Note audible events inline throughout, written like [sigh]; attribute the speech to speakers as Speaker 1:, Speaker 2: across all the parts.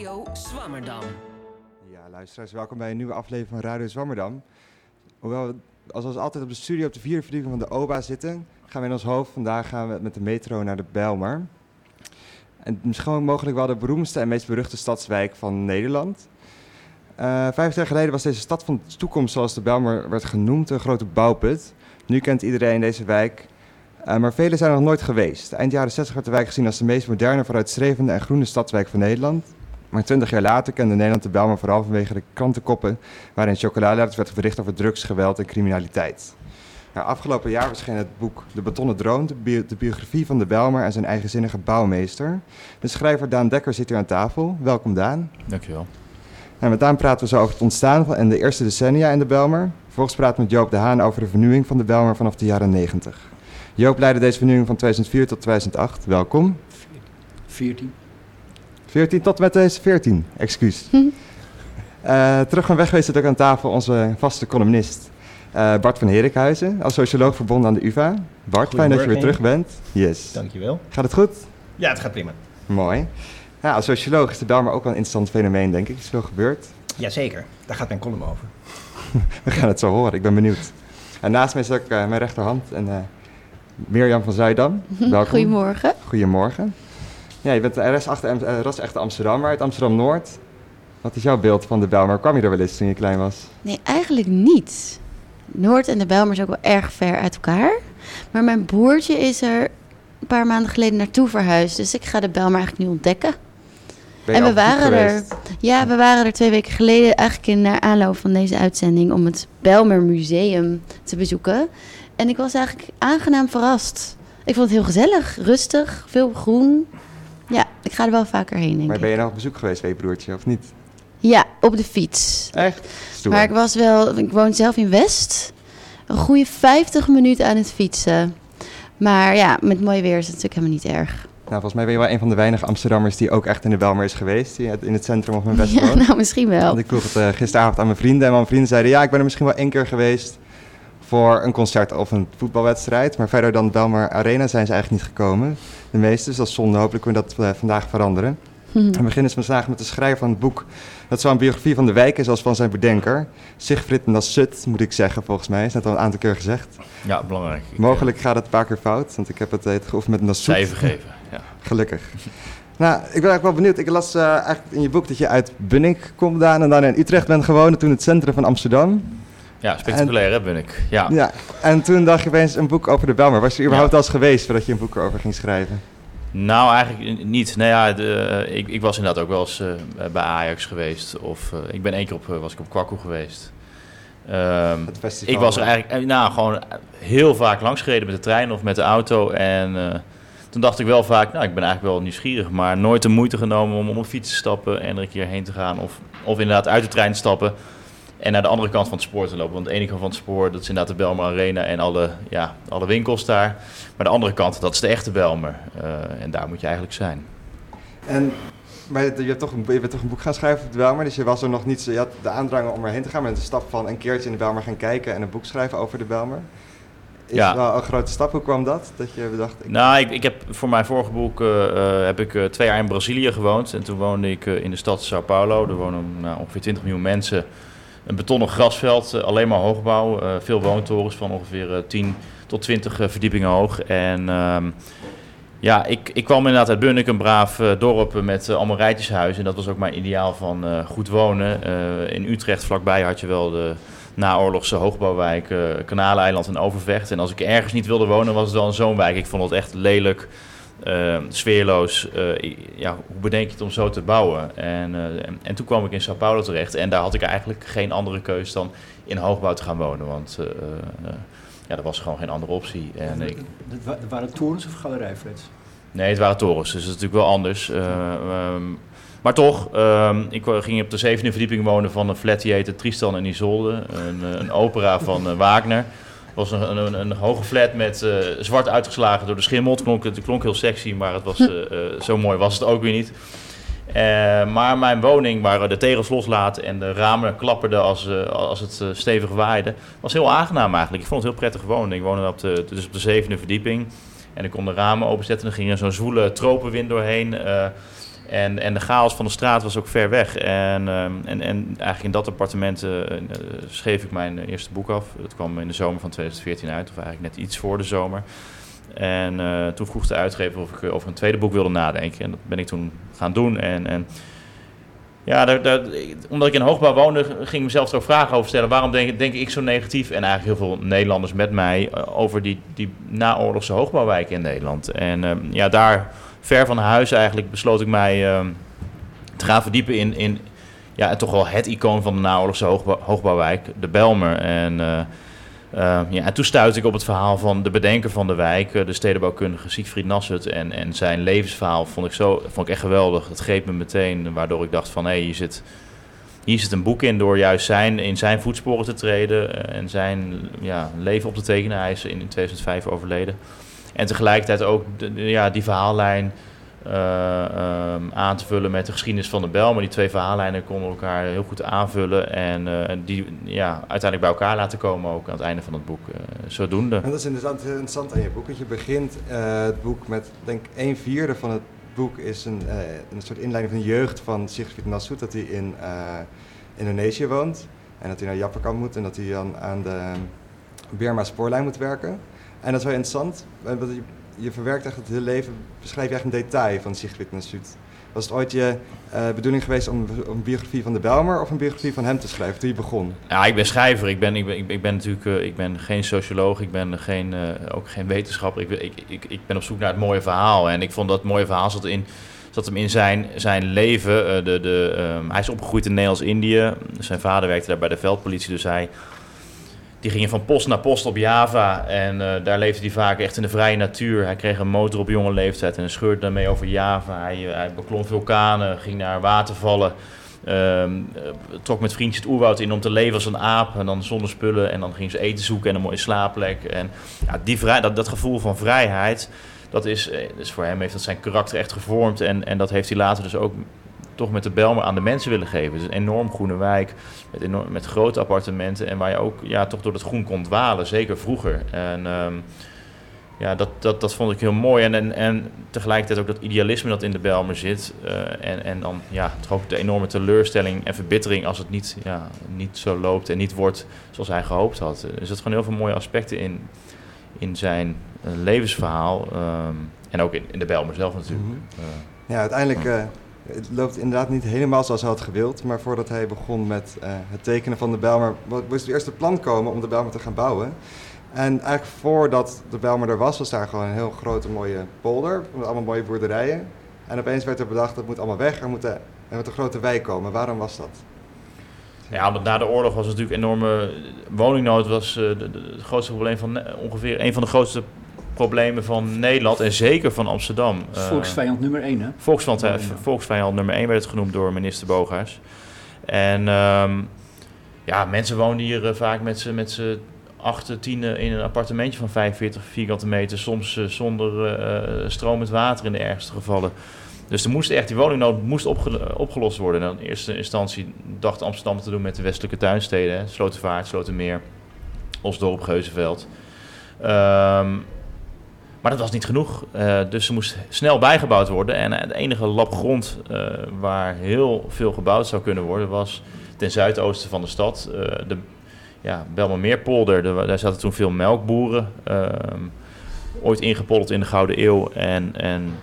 Speaker 1: Radio Zwammerdam.
Speaker 2: Ja, luisteraars, welkom bij een nieuwe aflevering van Radio Zwammerdam. Hoewel we zoals altijd op de studio op de vierde verdieping van de OBA zitten, gaan we in ons hoofd vandaag gaan we met de metro naar de Bijlmer. En misschien mogelijk wel de beroemdste en meest beruchte stadswijk van Nederland. Uh, vijf jaar geleden was deze stad van de toekomst, zoals de Bijlmer werd genoemd, een grote bouwput. Nu kent iedereen deze wijk, uh, maar velen zijn er nog nooit geweest. Eind jaren 60 werd de wijk gezien als de meest moderne, vooruitstrevende en groene stadswijk van Nederland. Maar twintig jaar later kende Nederland de Bijlmer vooral vanwege de krantenkoppen waarin chocoladeletters werd bericht over drugs, geweld en criminaliteit. Nou, afgelopen jaar verscheen het boek De Betonnen Droom, de, bi de, biografie van de Bijlmer en zijn eigenzinnige bouwmeester. De schrijver Daan Dekker zit hier aan tafel. Welkom Daan.
Speaker 3: Dankjewel.
Speaker 2: En met Daan praten we zo over het ontstaan van en de eerste decennia in de Bijlmer. Vervolgens praten we met Joop de Haan over de vernieuwing van de Bijlmer vanaf de jaren 90. Joop leidde deze vernieuwing van 2004 tot 2008. Welkom.
Speaker 4: 14.
Speaker 2: 14 tot met deze 14, excuus. uh, [laughs] terug van weg zit ook aan tafel onze vaste columnist uh, Bart van Herikhuizen, als socioloog verbonden aan de UvA. Bart, fijn dat je weer terug bent. Yes.
Speaker 4: Dankjewel.
Speaker 2: Gaat het goed?
Speaker 4: Ja, het gaat prima.
Speaker 2: Mooi. Ja, als socioloog is de Bijlmer ook wel een interessant fenomeen, denk ik. Is veel gebeurd.
Speaker 4: Jazeker, daar gaat mijn column over. [laughs]
Speaker 2: We gaan het zo horen, ik ben benieuwd. En naast mij is ook uh, mijn rechterhand en uh, Mirjam van Zuidam. [laughs] Welkom.
Speaker 5: Goedemorgen.
Speaker 2: Goedemorgen. Ja, je bent ras-echte Amsterdammer uit Amsterdam-Noord. Wat is jouw beeld van de Bijlmer? Kwam je er wel eens toen je klein was?
Speaker 5: Nee, eigenlijk niet. Noord en de Bijlmer is ook wel erg ver uit elkaar. Maar mijn broertje is er een paar maanden geleden naartoe verhuisd. Dus ik ga de Bijlmer eigenlijk nu ontdekken. en we waren er. Ja, we waren er twee weken geleden eigenlijk in naar aanloop van deze uitzending om het Bijlmer Museum te bezoeken. En ik was eigenlijk aangenaam verrast. Ik vond het heel gezellig, rustig, veel groen. Ja, ik ga er wel vaker heen, denk
Speaker 2: Maar ben je nog op bezoek geweest bij je broertje, of niet?
Speaker 5: Ja, op de fiets.
Speaker 2: Echt? Stoer.
Speaker 5: Maar ik was wel, ik woon zelf in West. Een goede 50 minuten aan het fietsen. Maar ja, met mooi weer is het natuurlijk helemaal niet erg.
Speaker 2: Nou, volgens mij ben je wel een van de weinige Amsterdammers die ook echt in de Belmer is geweest. Die in het centrum of in West
Speaker 5: Ja, [laughs] nou misschien wel.
Speaker 2: Want ik vroeg het uh, gisteravond aan mijn vrienden. En mijn vrienden zeiden, ja, ik ben er misschien wel één keer geweest voor een concert of een voetbalwedstrijd. Maar verder dan Belmer Arena zijn ze eigenlijk niet gekomen. De meeste, dus dat is zonde. Hopelijk kunnen we dat uh, vandaag veranderen.
Speaker 5: Hm.
Speaker 2: We beginnen vandaag met de schrijver van het boek. Dat zo'n biografie van de wijk is als van zijn bedenker. Sigfrid Nassut, moet ik zeggen, volgens mij. Is net al een aantal keer gezegd.
Speaker 3: Ja, belangrijk. Ik,
Speaker 2: Mogelijk gaat het een paar keer fout, want ik heb het, het geoefend met Nassut.
Speaker 3: Cijfer geven, [laughs] ja.
Speaker 2: Gelukkig. nou, ik ben eigenlijk wel benieuwd. Ik las uh, eigenlijk in je boek dat je uit Bunnik komt gedaan en dan in Utrecht bent gewoond, toen het centrum van Amsterdam.
Speaker 3: Ja, spectaculair en, hè, ben ik. Ja.
Speaker 2: ja. En toen dacht je opeens een boek over de Belmer. Was je überhaupt ja. al eens geweest voordat je een boek erover ging schrijven?
Speaker 3: Nou, eigenlijk niet. Nou ja, de, ik, ik, was inderdaad ook wel eens uh, bij Ajax geweest. Of uh, ik ben één keer op, uh, was ik op Kwakkoe geweest. Um,
Speaker 2: het festival.
Speaker 3: Ik was er eigenlijk nou, gewoon heel vaak langs gereden met de trein of met de auto. En toen dacht ik wel vaak, nou, ik ben eigenlijk wel nieuwsgierig. Maar nooit de moeite genomen om op een fiets te stappen en er een keer heen te gaan. Of, of inderdaad uit de trein te stappen. En naar de andere kant van het spoor te lopen. Want de ene kant van het spoor, dat is inderdaad de Belmer Arena en alle, ja, alle winkels daar. Maar de andere kant, dat is de echte Belmer. Uh, en daar moet je eigenlijk zijn.
Speaker 2: En maar je, hebt toch een, je bent toch een boek gaan schrijven op de Belmer. Dus je was er nog niet, je had de aandrang om erheen te gaan. Met de stap van een keertje in de Belmer gaan kijken en een boek schrijven over de Belmer. Is
Speaker 3: ja.
Speaker 2: wel een grote stap. Hoe kwam dat? Dat je bedacht.
Speaker 3: Ik... Nou, ik, ik heb voor mijn vorige boek uh, uh, heb ik uh, twee jaar in Brazilië gewoond. En toen woonde ik in de stad Sao Paulo. Er wonen nou, ongeveer 20 miljoen mensen een betonnen grasveld, uh, alleen maar hoogbouw. Uh, veel woontorens van ongeveer uh, 10 tot 20 verdiepingen hoog. En um, ja, ik, ik kwam inderdaad uit Bunnik, een braaf dorp met allemaal rijtjeshuizen. En dat was ook mijn ideaal van goed wonen. Uh, in Utrecht vlakbij had je wel de naoorlogse hoogbouwwijk Kanaleiland en Overvecht. En als ik ergens niet wilde wonen, was het dan zo'n wijk. Ik vond het echt lelijk. Uh, sfeerloos. Uh, ja, hoe bedenk je het om zo te bouwen? En, uh, en, en, toen kwam ik in Sao Paulo terecht en daar had ik eigenlijk geen andere keus dan in hoogbouw te gaan wonen. Want ja, er was gewoon geen andere optie. En ik,
Speaker 4: het waren torens of galerij-flats?
Speaker 3: Nee, het waren torens, dus dat is natuurlijk wel anders. Um, maar toch, um, ik ging op de zevende verdieping wonen van een flat die heette Tristan en Isolde. Een, een opera van Wagner. Het was een, een, een, hoge flat met uh, zwart uitgeslagen door de schimmel. Het klonk, het klonk heel sexy, maar het was, uh, [laughs] uh, zo mooi was het ook weer niet. maar mijn woning, waar de tegels loslaten en de ramen klapperden als, als het stevig waaide, was heel aangenaam eigenlijk. Ik vond het heel prettig wonen. Ik woonde op de, dus op de zevende verdieping en ik kon de ramen openzetten. Er ging er zo'n zwoele tropenwind doorheen. En, en de chaos van de straat was ook ver weg. En, ehm, en, en eigenlijk in dat appartement eh, eh, schreef ik mijn eerste boek af. Dat kwam in de zomer van 2014 uit, of eigenlijk net iets voor de zomer. En eh, toen vroeg de uitgever of ik over een tweede boek wilde nadenken. En dat ben ik toen gaan doen. En, en ja, omdat ik in hoogbouw woonde, ging ik mezelf ook vragen over stellen. Waarom denk, ik zo negatief, en eigenlijk heel veel Nederlanders met mij, over die, die naoorlogse hoogbouwwijken in Nederland? En uh, ja, daar ver van huis eigenlijk besloot ik mij uh, te gaan verdiepen in, in ja, toch wel het icoon van de naoorlogse hoogbouw, hoogbouwwijk, de Belmer. En uh, uh, ja, en toen stuitte ik op het verhaal van de bedenker van de wijk, de stedenbouwkundige Siegfried Nassut. En, en zijn levensverhaal vond ik, zo, vond ik echt geweldig. Het greep me meteen, waardoor ik dacht van hé, hey, hier, zit, hier zit een boek in door juist zijn, in zijn voetsporen te treden en zijn ja, leven op te tekenen. Hij is in 2005 overleden. En tegelijkertijd ook ja, die verhaallijn uh, um, aan te vullen met de geschiedenis van de bel. Maar die twee verhaallijnen konden elkaar heel goed aanvullen. En uh, die ja, uiteindelijk bij elkaar laten komen ook aan het einde van het boek. Uh, zodoende.
Speaker 2: En dat is inderdaad interessant aan je boek. Want je begint het boek met, denk ik, een vierde van het boek is een, een soort inleiding van de jeugd van Sigrid Nassoud. Dat hij in Indonesië woont. En dat hij naar Jappenkamp moet. En dat hij dan aan de Birma spoorlijn moet werken. En dat is wel interessant. Want je, je verwerkt echt het hele leven, beschrijf je echt een detail van Sigrid Nassoud. Was het ooit je uh, bedoeling geweest om, om, een biografie van de Belmer of een biografie van hem te schrijven toen je begon?
Speaker 3: Ja, ik ben schrijver. Ik ben, ik ben, ik ben natuurlijk uh, ik ben geen socioloog, ik ben geen, uh, ook geen wetenschapper. Ik, ik, ik, ik ben op zoek naar het mooie verhaal. En ik vond dat mooie verhaal zat, in, zat hem in zijn, zijn leven. de, de, um, hij is opgegroeid in Nederlands-Indië. Zijn vader werkte daar bij de veldpolitie, dus hij die gingen van post naar post op Java. En uh, daar leefde hij vaak echt in de vrije natuur. Hij kreeg een motor op jonge leeftijd en scheurde daarmee over Java. Hij, uh, hij beklom vulkanen, ging naar watervallen. Um, uh, trok met vriendjes het oerwoud in om te leven als een aap. En dan zonder spullen. En dan ging ze eten zoeken en een mooie slaapplek. En ja, die vrij, dat, dat gevoel van vrijheid, dat is, dus voor hem heeft dat zijn karakter echt gevormd. En, en dat heeft hij later dus ook toch met de Belmer aan de mensen willen geven. Het is een enorm groene wijk met, enorm, met grote appartementen en waar je ook ja, toch door het groen kon dwalen, zeker vroeger. En um, ja, dat, dat, dat vond ik heel mooi. En, en, en tegelijkertijd ook dat idealisme dat in de Belmer zit. Uh, en, en dan ja, toch ook de enorme teleurstelling en verbittering als het niet, ja, niet zo loopt en niet wordt zoals hij gehoopt had. Er zitten gewoon heel veel mooie aspecten in, in zijn uh, levensverhaal. Um, en ook in, in de Belmer zelf natuurlijk. Mm
Speaker 2: -hmm. uh, ja, uiteindelijk uh, het loopt inderdaad niet helemaal zoals hij had gewild. Maar voordat hij begon met uh, het tekenen van de Belmer, moest het eerste plan komen om de Belmer te gaan bouwen. En eigenlijk voordat de Belmer er was, was daar gewoon een heel grote mooie polder met allemaal mooie boerderijen. En opeens werd er bedacht, dat moet allemaal weg, er moet, een, er moet een grote wijk komen. Waarom was dat?
Speaker 3: Ja, omdat na de oorlog was natuurlijk enorme woningnood. was uh, het grootste probleem van ongeveer een van de grootste problemen van Nederland en zeker van Amsterdam.
Speaker 4: Volksvijand nummer 1, hè?
Speaker 3: Volksvijand, uh, volksvijand nummer 1 werd het genoemd door minister Bogaars. En um, ja, mensen woonden hier uh, vaak met z'n met acht, tien in een appartementje van 45 vierkante meter, soms uh, zonder uh, stromend water in de ergste gevallen. Dus er moest echt, die woningnood moest opge opgelost worden. En in eerste instantie dacht Amsterdam te doen met de westelijke tuinsteden, hè, Slotervaart, Slotermeer, Osdorp, Geuzenveld. Um, maar dat was niet genoeg, uh, dus ze moest snel bijgebouwd worden. En het enige lap grond uh, waar heel veel gebouwd zou kunnen worden was ten zuidoosten van de stad. Uh, de ja, Belmermeerpolder, de, daar zaten toen veel melkboeren. ooit ingepolderd in de Gouden Eeuw. En, en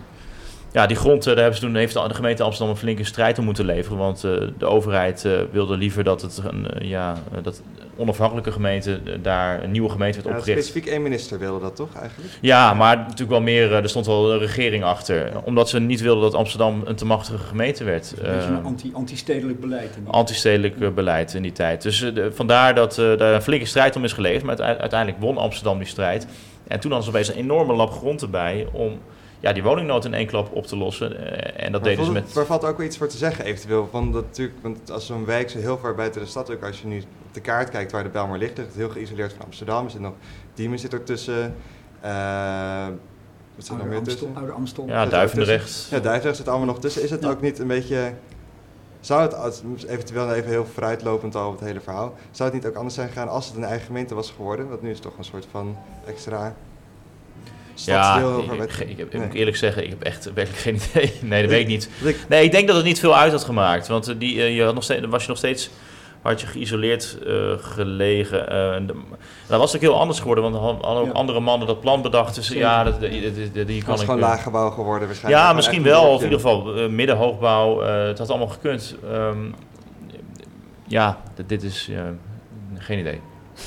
Speaker 3: ja, die grond, daar hebben ze toen, heeft de gemeente Amsterdam een flinke strijd om moeten leveren. Want de overheid wilde liever dat het een, ja, dat onafhankelijke gemeente daar een nieuwe gemeente werd opgericht.
Speaker 2: Ja, specifiek één minister wilde dat toch eigenlijk?
Speaker 3: Ja, maar natuurlijk wel meer, er stond wel een regering achter. Omdat ze niet wilden dat Amsterdam een te machtige gemeente werd.
Speaker 4: Een beetje een anti, anti-stedelijk beleid. In
Speaker 3: anti-stedelijk uh, beleid in die tijd. Dus uh, de, vandaar dat uh, daar een flinke strijd om is geleverd. Maar uiteindelijk won Amsterdam die strijd. En toen hadden ze opeens een enorme lap grond erbij om ja, die woningnood in één klap op te lossen. Uh, en dat
Speaker 2: maar
Speaker 3: deden ze met...
Speaker 2: Daar valt ook wel iets voor te zeggen eventueel. Van dat natuurlijk, want als zo'n wijk zo heel ver buiten de stad, ook als je nu op de kaart kijkt waar de Bijlmer ligt, ligt het heel geïsoleerd van Amsterdam. Er zit nog Diemen zit ertussen. Uh, wat zit er nog meer tussen?
Speaker 4: Oude Amstel.
Speaker 3: Ja, Duivendrecht.
Speaker 2: Ja, Duivendrecht zit allemaal nog tussen. Is het ja. ook niet een beetje... Zou het, als, eventueel even heel vooruitlopend al het hele verhaal, zou het niet ook anders zijn gegaan als het een eigen gemeente was geworden? Want nu is het toch een soort van extra stadsdeel
Speaker 3: Ja,
Speaker 2: over
Speaker 3: ik,
Speaker 2: met-
Speaker 3: ik, ik, heb- ik
Speaker 2: Nee.
Speaker 3: moet eerlijk zeggen, ik heb echt werkelijk geen [laughs] idee. Nee, dat weet ik niet. Nee, ik denk dat het niet veel uit had gemaakt. Want eh, die, eh, je had nog steeds, was je nog steeds had je geïsoleerd eh, gelegen. de- dat was ook heel anders geworden, want hadden ook
Speaker 4: Ja.
Speaker 3: andere mannen dat plan bedacht. Dus ja, dat, die, die, die, die
Speaker 2: Het
Speaker 3: kan
Speaker 2: was
Speaker 3: ik...
Speaker 2: gewoon laaggebouw geworden waarschijnlijk.
Speaker 3: Ja, misschien wel. Of in ieder geval middenhoogbouw. het had allemaal gekund. Ehm, ja, dit, dit is geen idee.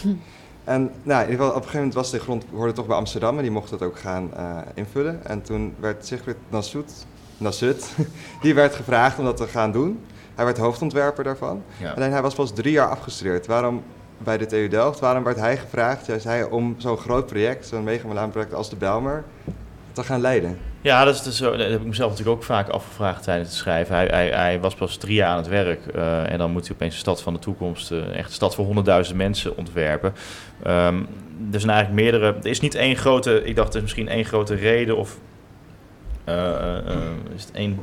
Speaker 3: [laughs]
Speaker 2: En nou, in ieder geval, op een gegeven moment was de grond, hoorde toch bij Amsterdam en die mocht het ook gaan eh, invullen. En toen werd Sigrid Nassoet, Nassut, [laughs] die werd gevraagd om dat te gaan doen. Hij werd hoofdontwerper daarvan.
Speaker 3: Ja.
Speaker 2: Alleen hij was pas drie jaar afgestudeerd. Waarom bij de TU Delft, waarom werd hij gevraagd, juist hij, om zo'n groot project, zo'n megamolaan-project als de Belmer, te gaan leiden?
Speaker 3: Ja, dat, is dus dat heb ik mezelf natuurlijk ook vaak afgevraagd tijdens het schrijven. Hij, hij, hij was pas drie jaar aan het werk eh, en dan moet hij opeens de stad van de toekomst, eh, echt een stad voor honderdduizend mensen ontwerpen. Ehm, er zijn eigenlijk meerdere, er is niet één grote, ik dacht er is misschien één grote reden of eh, is het één,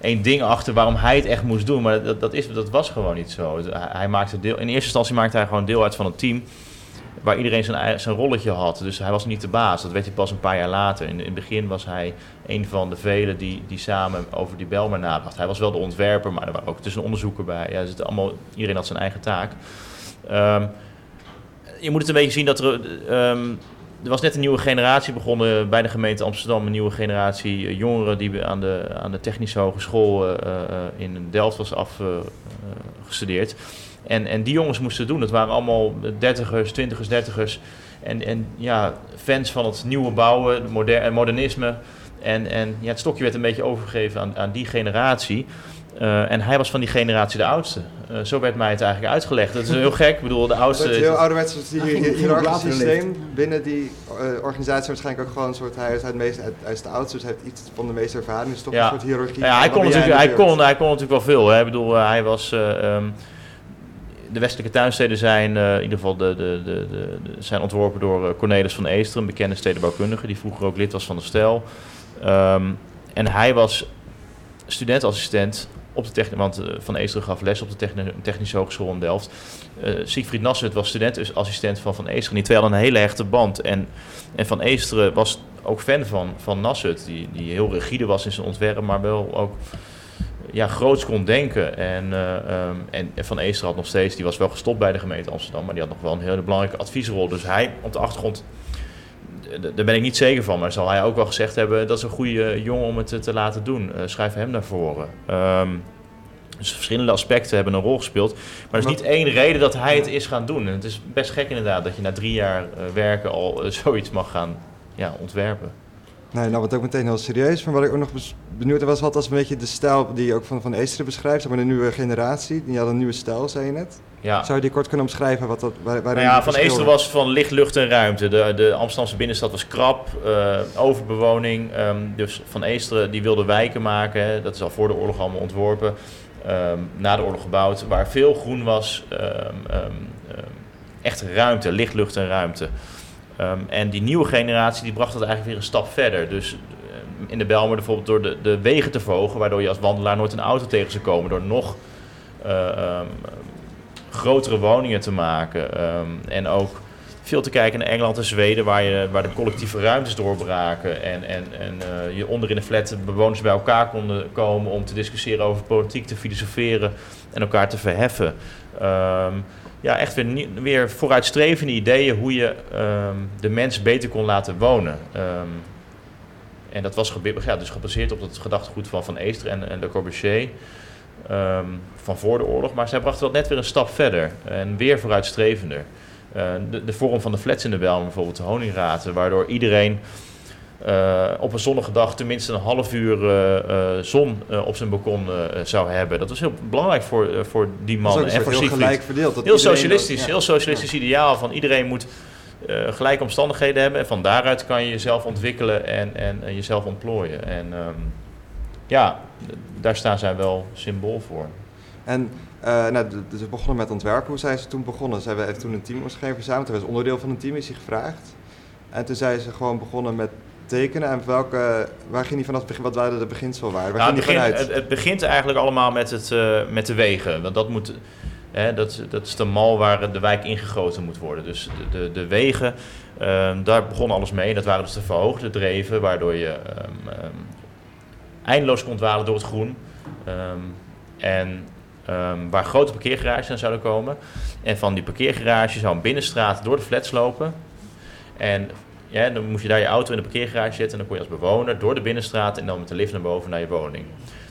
Speaker 3: één ding achter waarom hij het echt moest doen, maar dat, dat, is, dat was gewoon niet zo. Het- Hij, maakte deel, in eerste instantie maakte hij gewoon deel uit van een team waar iedereen zijn, zijn rolletje had. Dus hij was niet de baas. Dat werd hij pas een paar jaar later. In, in het begin was hij een van de velen die, die samen over die Belmer nadacht. Hij was wel de ontwerper, maar er waren ook tussen onderzoeker bij. Ja, zitten allemaal, iedereen had zijn eigen taak. Ehm, je moet het een beetje zien dat er... ehm, er was net een nieuwe generatie begonnen bij de gemeente Amsterdam. Een nieuwe generatie eh, jongeren die aan de, aan de Technische Hogeschool eh, in Delft was afgestudeerd. En, en die jongens moesten doen. Dat waren allemaal dertigers, twintigers, dertigers. En, en ja, fans van het nieuwe bouwen, het moder, eh, modernisme. En, en ja, het stokje werd een beetje overgegeven aan, aan die generatie. Eh, en hij was van die generatie de oudste. Eh, zo werd mij het eigenlijk uitgelegd. Dat is heel gek. Ik bedoel, de
Speaker 2: Het
Speaker 3: oudste...
Speaker 2: werd heel ouderwets, dus
Speaker 4: latere
Speaker 2: systeem binnen die eh, organisatie waarschijnlijk ook gewoon een soort, hij is, het meest, hij, is de oudste, dus hij heeft iets van de meeste ervaring, dus toch
Speaker 3: Ja.
Speaker 2: een soort hiërarchie.
Speaker 3: Ja, hij kon, natuurlijk, hij, kon, hij kon natuurlijk wel veel. Hè. Ik bedoel, hij was... eh, ehm, de westelijke tuinsteden zijn in ieder geval de, de, de, de, de- zijn ontworpen door Cornelis van Eester, een bekende stedenbouwkundige, die vroeger ook lid was van de Stel. Ehm, en hij was studentassistent op de techni- want eh, Van Eester gaf les op de techni- Technische Hogeschool in Delft. Eh Siegfried Nassert was studentassistent van Van Eesteren. Die twee hadden een hele hechte band. En, en Van Eesteren was ook fan van, van Nassert, die, die heel rigide was in zijn ontwerp, maar wel ook ja, groots kon denken. En, eh, ehm, en, Van Eester had nog steeds, die was wel gestopt bij de gemeente Amsterdam, maar die had nog wel een hele belangrijke adviesrol. Dus hij op de achtergrond, daar ben ik niet zeker van, maar zal hij ook wel gezegd hebben, dat is een goede jongen om het te, te laten doen. Eh, schrijf hem naar voren. Ehm, dus verschillende aspecten hebben een rol gespeeld. Maar er is niet één reden dat hij het is gaan doen. En het is best gek inderdaad dat je na drie jaar eh, werken al eh, zoiets mag gaan ja, ontwerpen.
Speaker 2: Nee, nou, wat ook meteen heel serieus. Maar wat ik ook nog benieuwd was, wat was een beetje de stijl die je ook van Van Eesteren beschrijft. Zeg maar de nieuwe generatie, die had een nieuwe stijl, zei je net.
Speaker 3: Ja.
Speaker 2: Zou je die kort kunnen omschrijven? Wat dat, waar,
Speaker 3: Nou ja, Van
Speaker 2: verschillen?
Speaker 3: Eester was van licht, lucht en ruimte. De, de Amsterdamse binnenstad was krap, eh, overbewoning. ehm, dus Van Eesteren die wilde wijken maken. Dat is al voor de oorlog allemaal ontworpen. Ehm, na de oorlog gebouwd. Waar veel groen was. ehm, echt ruimte, licht, lucht en ruimte. Ehm, en die nieuwe generatie die bracht dat eigenlijk weer een stap verder. Dus ehm, in de Belmer bijvoorbeeld door de, de wegen te verhogen... waardoor je als wandelaar nooit een auto tegen zou komen. Door nog eh, ehm, grotere woningen te maken. en ook veel te kijken naar Engeland en Zweden, waar, je, waar de collectieve ruimtes doorbraken. En, en, en eh, je onder in de flat bewoners bij elkaar konden komen om te discussiëren over politiek, te filosoferen en elkaar te verheffen. Ja, echt weer, weer vooruitstrevende ideeën hoe je ehm, de mens beter kon laten wonen. Ehm, en dat was ja, dus gebaseerd op het gedachtegoed van Van Eester en, en Le Corbusier ehm, van voor de oorlog. Maar zij brachten dat net weer een stap verder en weer vooruitstrevender. Eh, de, de vorm van de flats in de Bijlmer, bijvoorbeeld de honingraten, waardoor iedereen eh, op een zonnige dag tenminste een half uur eh, eh, zon op zijn balkon zou hebben. Dat was heel belangrijk voor, voor die
Speaker 2: een
Speaker 3: en voor
Speaker 2: heel
Speaker 3: Siegfried.
Speaker 2: gelijk verdeeld. dat
Speaker 3: Heel socialistisch,
Speaker 2: dat- ja.
Speaker 3: heel socialistisch ideaal van iedereen moet gelijke omstandigheden hebben en van daaruit kan je jezelf ontwikkelen en, en, en jezelf ontplooien. En ehm, ja, daar staan zij wel symbool voor.
Speaker 2: En nou, d- dus begonnen met ontwerpen. Hoe zijn ze toen begonnen? Ze hebben toen een team omschreven verzameld. Hij was onderdeel van een team, is hij gevraagd. En toen zijn ze gewoon begonnen met tekenen. En welke, waar ging hij vanaf begin? Wat waren de beginselwaarden? Waar
Speaker 3: Nou,
Speaker 2: ging
Speaker 3: het,
Speaker 2: vanuit?
Speaker 3: het, het begint eigenlijk allemaal met, het, eh, met de wegen. Want dat moet, Hè, dat, dat is de mal waar de wijk ingegoten moet worden. Dus de, de, de wegen, ehm, daar begon alles mee. Dat waren dus de verhoogde dreven, waardoor je ehm, eindeloos kon dwalen door het groen. En waar grote parkeergarages aan zouden komen. En van die parkeergarage zou een binnenstraat door de flats lopen. En ja, dan moest je daar je auto in de parkeergarage zetten. En dan kon je als bewoner door de binnenstraat en dan met de lift naar boven naar je woning.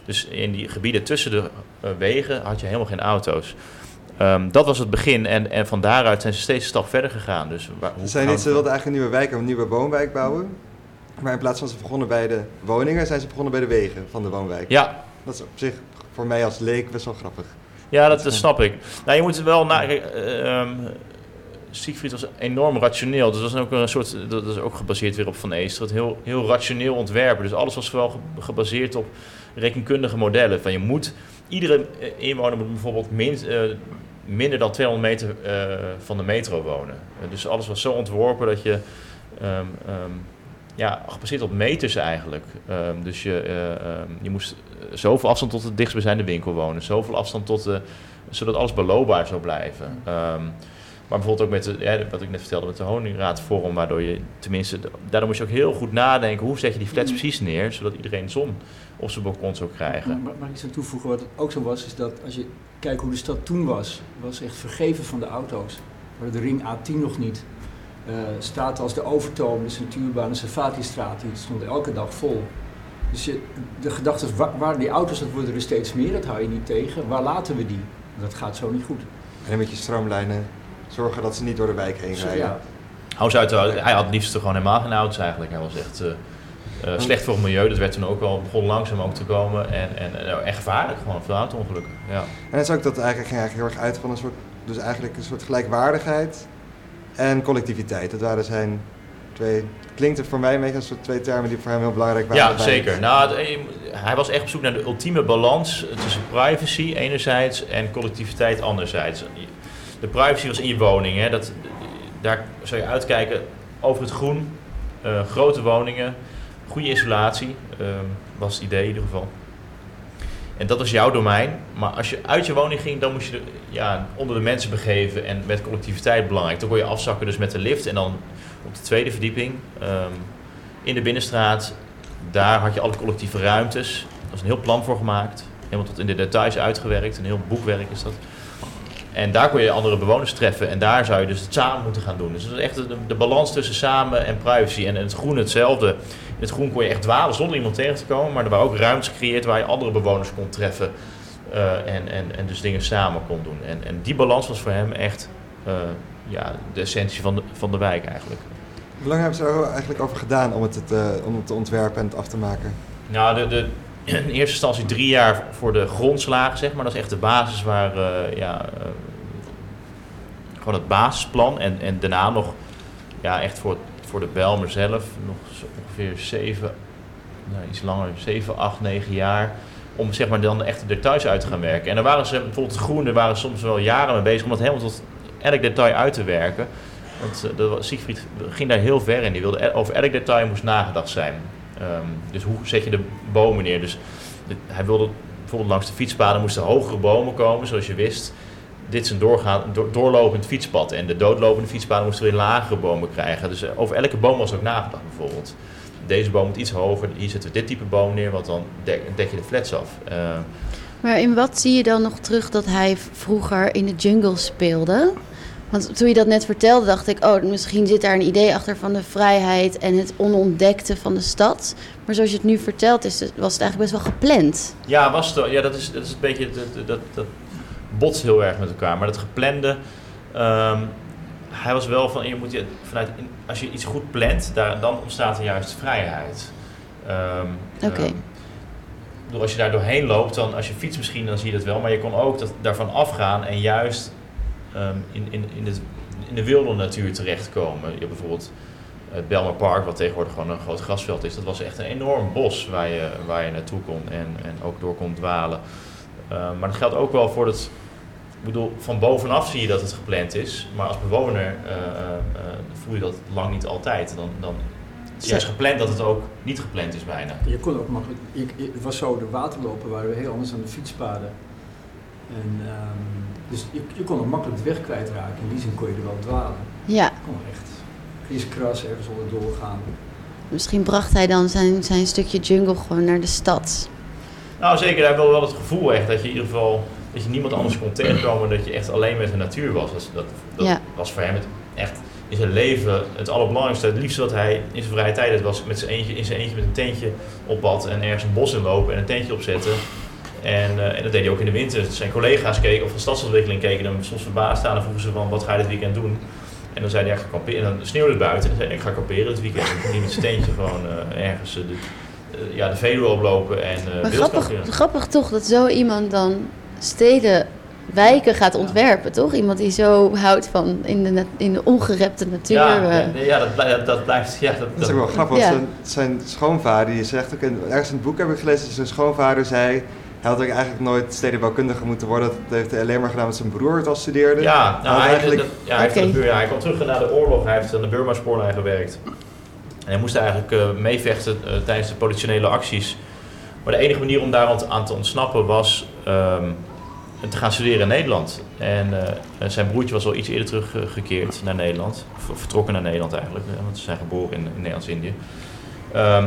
Speaker 3: Dus in die gebieden tussen de eh, wegen had je helemaal geen auto's. Ehm, dat was het begin en, en van daaruit zijn ze steeds een stap verder gegaan. Dus waar, hoe
Speaker 2: Ze zijn niet, ze wilden eigenlijk een nieuwe wijk, een nieuwe woonwijk bouwen. Maar in plaats van ze begonnen bij de woningen, zijn ze begonnen bij de wegen van de woonwijk.
Speaker 3: Ja,
Speaker 2: Dat is op zich voor mij als leek best wel grappig.
Speaker 3: Ja, dat, dat snap ik. Nou, je moet wel na. kijk, eh, ehm, Siegfried was enorm rationeel. Dus dat was ook een soort. Dat is ook gebaseerd weer op Van Eester. Het heel, heel rationeel ontwerpen. Dus alles was ge- gebaseerd op rekenkundige modellen. Van je moet. Iedere inwoner moet bijvoorbeeld min, eh, minder dan 200 meter eh, van de metro wonen. Dus alles was zo ontworpen dat je. ehm, ehm, ja, gebaseerd op meters eigenlijk. Ehm, dus je, eh, je moest zoveel afstand tot de dichtstbijzijnde winkel wonen. Zoveel afstand tot de... Zodat alles beloopbaar zou blijven. Ehm, maar bijvoorbeeld ook met de, ja, wat ik net vertelde, met de honingraadvorm, waardoor je tenminste... Daardoor moest je ook heel goed nadenken, hoe zet je die flats precies neer, zodat iedereen zon op zijn balkon zou krijgen.
Speaker 4: Maar mag ik iets aan toevoegen? Wat ook zo was, is dat als je kijkt hoe de stad toen was, was echt vergeven van de auto's. We hadden de ring A10 nog niet. Eh straten als de Overtoom, de Centuurbaan, de Savati-straat, die stonden elke dag vol. Dus je, de gedachte is, waar, waar die auto's, dat worden er steeds meer, dat hou je niet tegen. Waar laten we die? Dat gaat zo niet goed.
Speaker 2: En dan met je stroomlijnen zorgen dat ze niet door de wijk heen rijden.
Speaker 4: ja.
Speaker 3: Uit, de- hij had het liefst gewoon helemaal geen auto's eigenlijk. Hij was echt eh, eh, slecht voor het milieu. Dat werd toen ook al, begon langzaam ook te komen. En, en, en echt gevaarlijk gewoon, veel auto-ongelukken. Ja.
Speaker 2: En het is ook dat eigenlijk, ging eigenlijk heel erg uit van een soort, dus eigenlijk een soort gelijkwaardigheid en collectiviteit. Dat waren zijn twee, klinkt het voor mij een beetje als soort twee termen die voor hem heel belangrijk waren.
Speaker 3: Ja, zeker. Nou, het- eh, hij was echt op zoek naar de ultieme balans tussen privacy enerzijds en collectiviteit anderzijds. De privacy was in je woning. Hè. Dat, daar zou je uitkijken over het groen, eh, grote woningen, goede isolatie, ehm, was het idee in ieder geval. En dat was jouw domein. Maar als je uit je woning ging, dan moest je ja, onder de mensen begeven en met collectiviteit belangrijk. Dan kon je afzakken dus met de lift en dan op de tweede verdieping ehm, in de binnenstraat. Daar had je alle collectieve ruimtes. Daar was een heel plan voor gemaakt. Helemaal tot in de details uitgewerkt. Een heel boekwerk is dat. En daar kon je andere bewoners treffen. En daar zou je dus het samen moeten gaan doen. Dus dat is echt de, de balans tussen samen en privacy. En het groen hetzelfde. In het groen kon je echt dwalen zonder iemand tegen te komen. Maar er waren ook ruimtes gecreëerd waar je andere bewoners kon treffen. eh, en, en, en dus dingen samen kon doen. En, en die balans was voor hem echt eh, ja, de essentie van de, van de wijk eigenlijk.
Speaker 2: Hoe lang hebben ze er eigenlijk over gedaan om het, te, om het te ontwerpen en het af te maken?
Speaker 3: Nou, de, de, in eerste instantie drie jaar voor de grondslagen, zeg maar. Dat is echt de basis waar, eh, ja, eh, gewoon het basisplan. En, en daarna nog, ja, echt voor, voor de Belmer zelf, nog ongeveer zeven, nou, iets langer, zeven, acht, negen jaar. Om zeg maar dan echt de details uit te gaan werken. En daar waren ze, bijvoorbeeld groen, daar waren soms wel jaren mee bezig om dat helemaal tot elk detail uit te werken. Want was- Siegfried ging daar heel ver in. Die wilde, e- over elk detail moest nagedacht zijn. Ehm, dus hoe zet je de bomen neer? Dus hij wilde bijvoorbeeld langs de fietspaden moesten hogere bomen komen, zoals je wist. Dit is een doorlopend fietspad. En de doodlopende fietspaden moesten weer lagere bomen krijgen. Dus eh, over elke boom was ook nagedacht bijvoorbeeld. Deze boom moet iets hoger, hier zetten we dit type boom neer, want dan dek, je de flats af. Eh,
Speaker 5: Maar in wat zie je dan nog terug dat hij vroeger in de jungle speelde? Want toen je dat net vertelde, dacht ik, oh, misschien zit daar een idee achter van de vrijheid en het onontdekte van de stad. Maar zoals je het nu vertelt, is het, was het eigenlijk best wel gepland.
Speaker 3: Ja, was het, ja dat, is, dat is een beetje, dat, dat, dat botst heel erg met elkaar. Maar dat geplande, ehm, hij was wel van, je moet je vanuit, als je iets goed plant, daar, dan ontstaat er juist vrijheid. Ehm,
Speaker 5: Oké.
Speaker 3: ehm, bedoel, als je daar doorheen loopt, dan als je fietst misschien, dan zie je dat wel. Maar je kon ook dat, daarvan afgaan en juist ehm, in, in, in, het, in de wilde natuur terechtkomen. Je hebt bijvoorbeeld het Belmer Park, wat tegenwoordig gewoon een groot grasveld is. Dat was echt een enorm bos waar je, waar je naartoe kon en, en ook door kon dwalen. Uh, maar dat geldt ook wel voor het. Ik bedoel, van bovenaf zie je dat het gepland is, maar als bewoner uh, uh, voel je dat lang niet altijd. Dan, dan het gepland dat het ook niet gepland is bijna.
Speaker 4: Je kon ook makkelijk. Het was zo, de waterlopen waren heel anders dan de fietspaden. En, ehm, dus je, je kon er makkelijk de weg kwijtraken. In die zin kon je er wel dwalen.
Speaker 5: Ja,
Speaker 4: Je kon echt kriskras ergens onder doorgaan.
Speaker 5: misschien bracht hij dan zijn, zijn stukje jungle gewoon naar de stad.
Speaker 3: Nou, zeker. Hij had wel het gevoel echt dat je in ieder geval dat je niemand anders kon tegenkomen, dat je echt alleen met de natuur was. Dat, dat, dat
Speaker 5: Ja.
Speaker 3: was voor hem het, echt in zijn leven het allerbelangrijkste. Het liefste wat hij in zijn vrije tijd deed, was met zijn eentje, in zijn eentje met een tentje op pad en ergens een bos in lopen en een tentje opzetten. En, eh, en dat deed hij ook in de winter. Zijn collega's keken of de stadsontwikkeling keken hem soms verbaasd aan en vroegen ze van wat ga je dit weekend doen? En dan zei hij, ja, ik ga kamperen. En dan sneeuwde het buiten. En dan zei hij, ik ga kamperen dit weekend. En dan ging hij met zijn tentje gewoon eh, ergens eh, de, ja, de Veluwe oplopen en eh
Speaker 5: Maar grappig, grappig toch dat zo iemand dan steden, wijken gaat ontwerpen, toch? Iemand die zo houdt van in de, in de ongerepte natuur.
Speaker 3: Ja, ja, dat, dat, dat blijft. Ja, dat,
Speaker 2: Dat is ook wel grappig,
Speaker 5: Ja.
Speaker 2: want zijn, zijn schoonvader, die zegt ook, in, ergens in het boek heb ik gelezen, dat zijn schoonvader zei, hij had ook eigenlijk nooit stedenbouwkundige moeten worden, dat heeft hij alleen maar gedaan met zijn broer het al studeerde.
Speaker 3: Ja, nou,
Speaker 2: Hij eigenlijk-
Speaker 3: ja, hij, buur- ja, kwam terug na de oorlog. Hij heeft aan de Burma-spoorlijn gewerkt. En hij moest eigenlijk eh, meevechten eh, tijdens de politionele acties. Maar de enige manier om daar aan te- aan te ontsnappen was ehm, te gaan studeren in Nederland. En eh, zijn broertje was al iets eerder teruggekeerd naar Nederland. Of vertrokken naar Nederland eigenlijk, want ze zijn geboren in, in Nederlands-Indië. Ehm,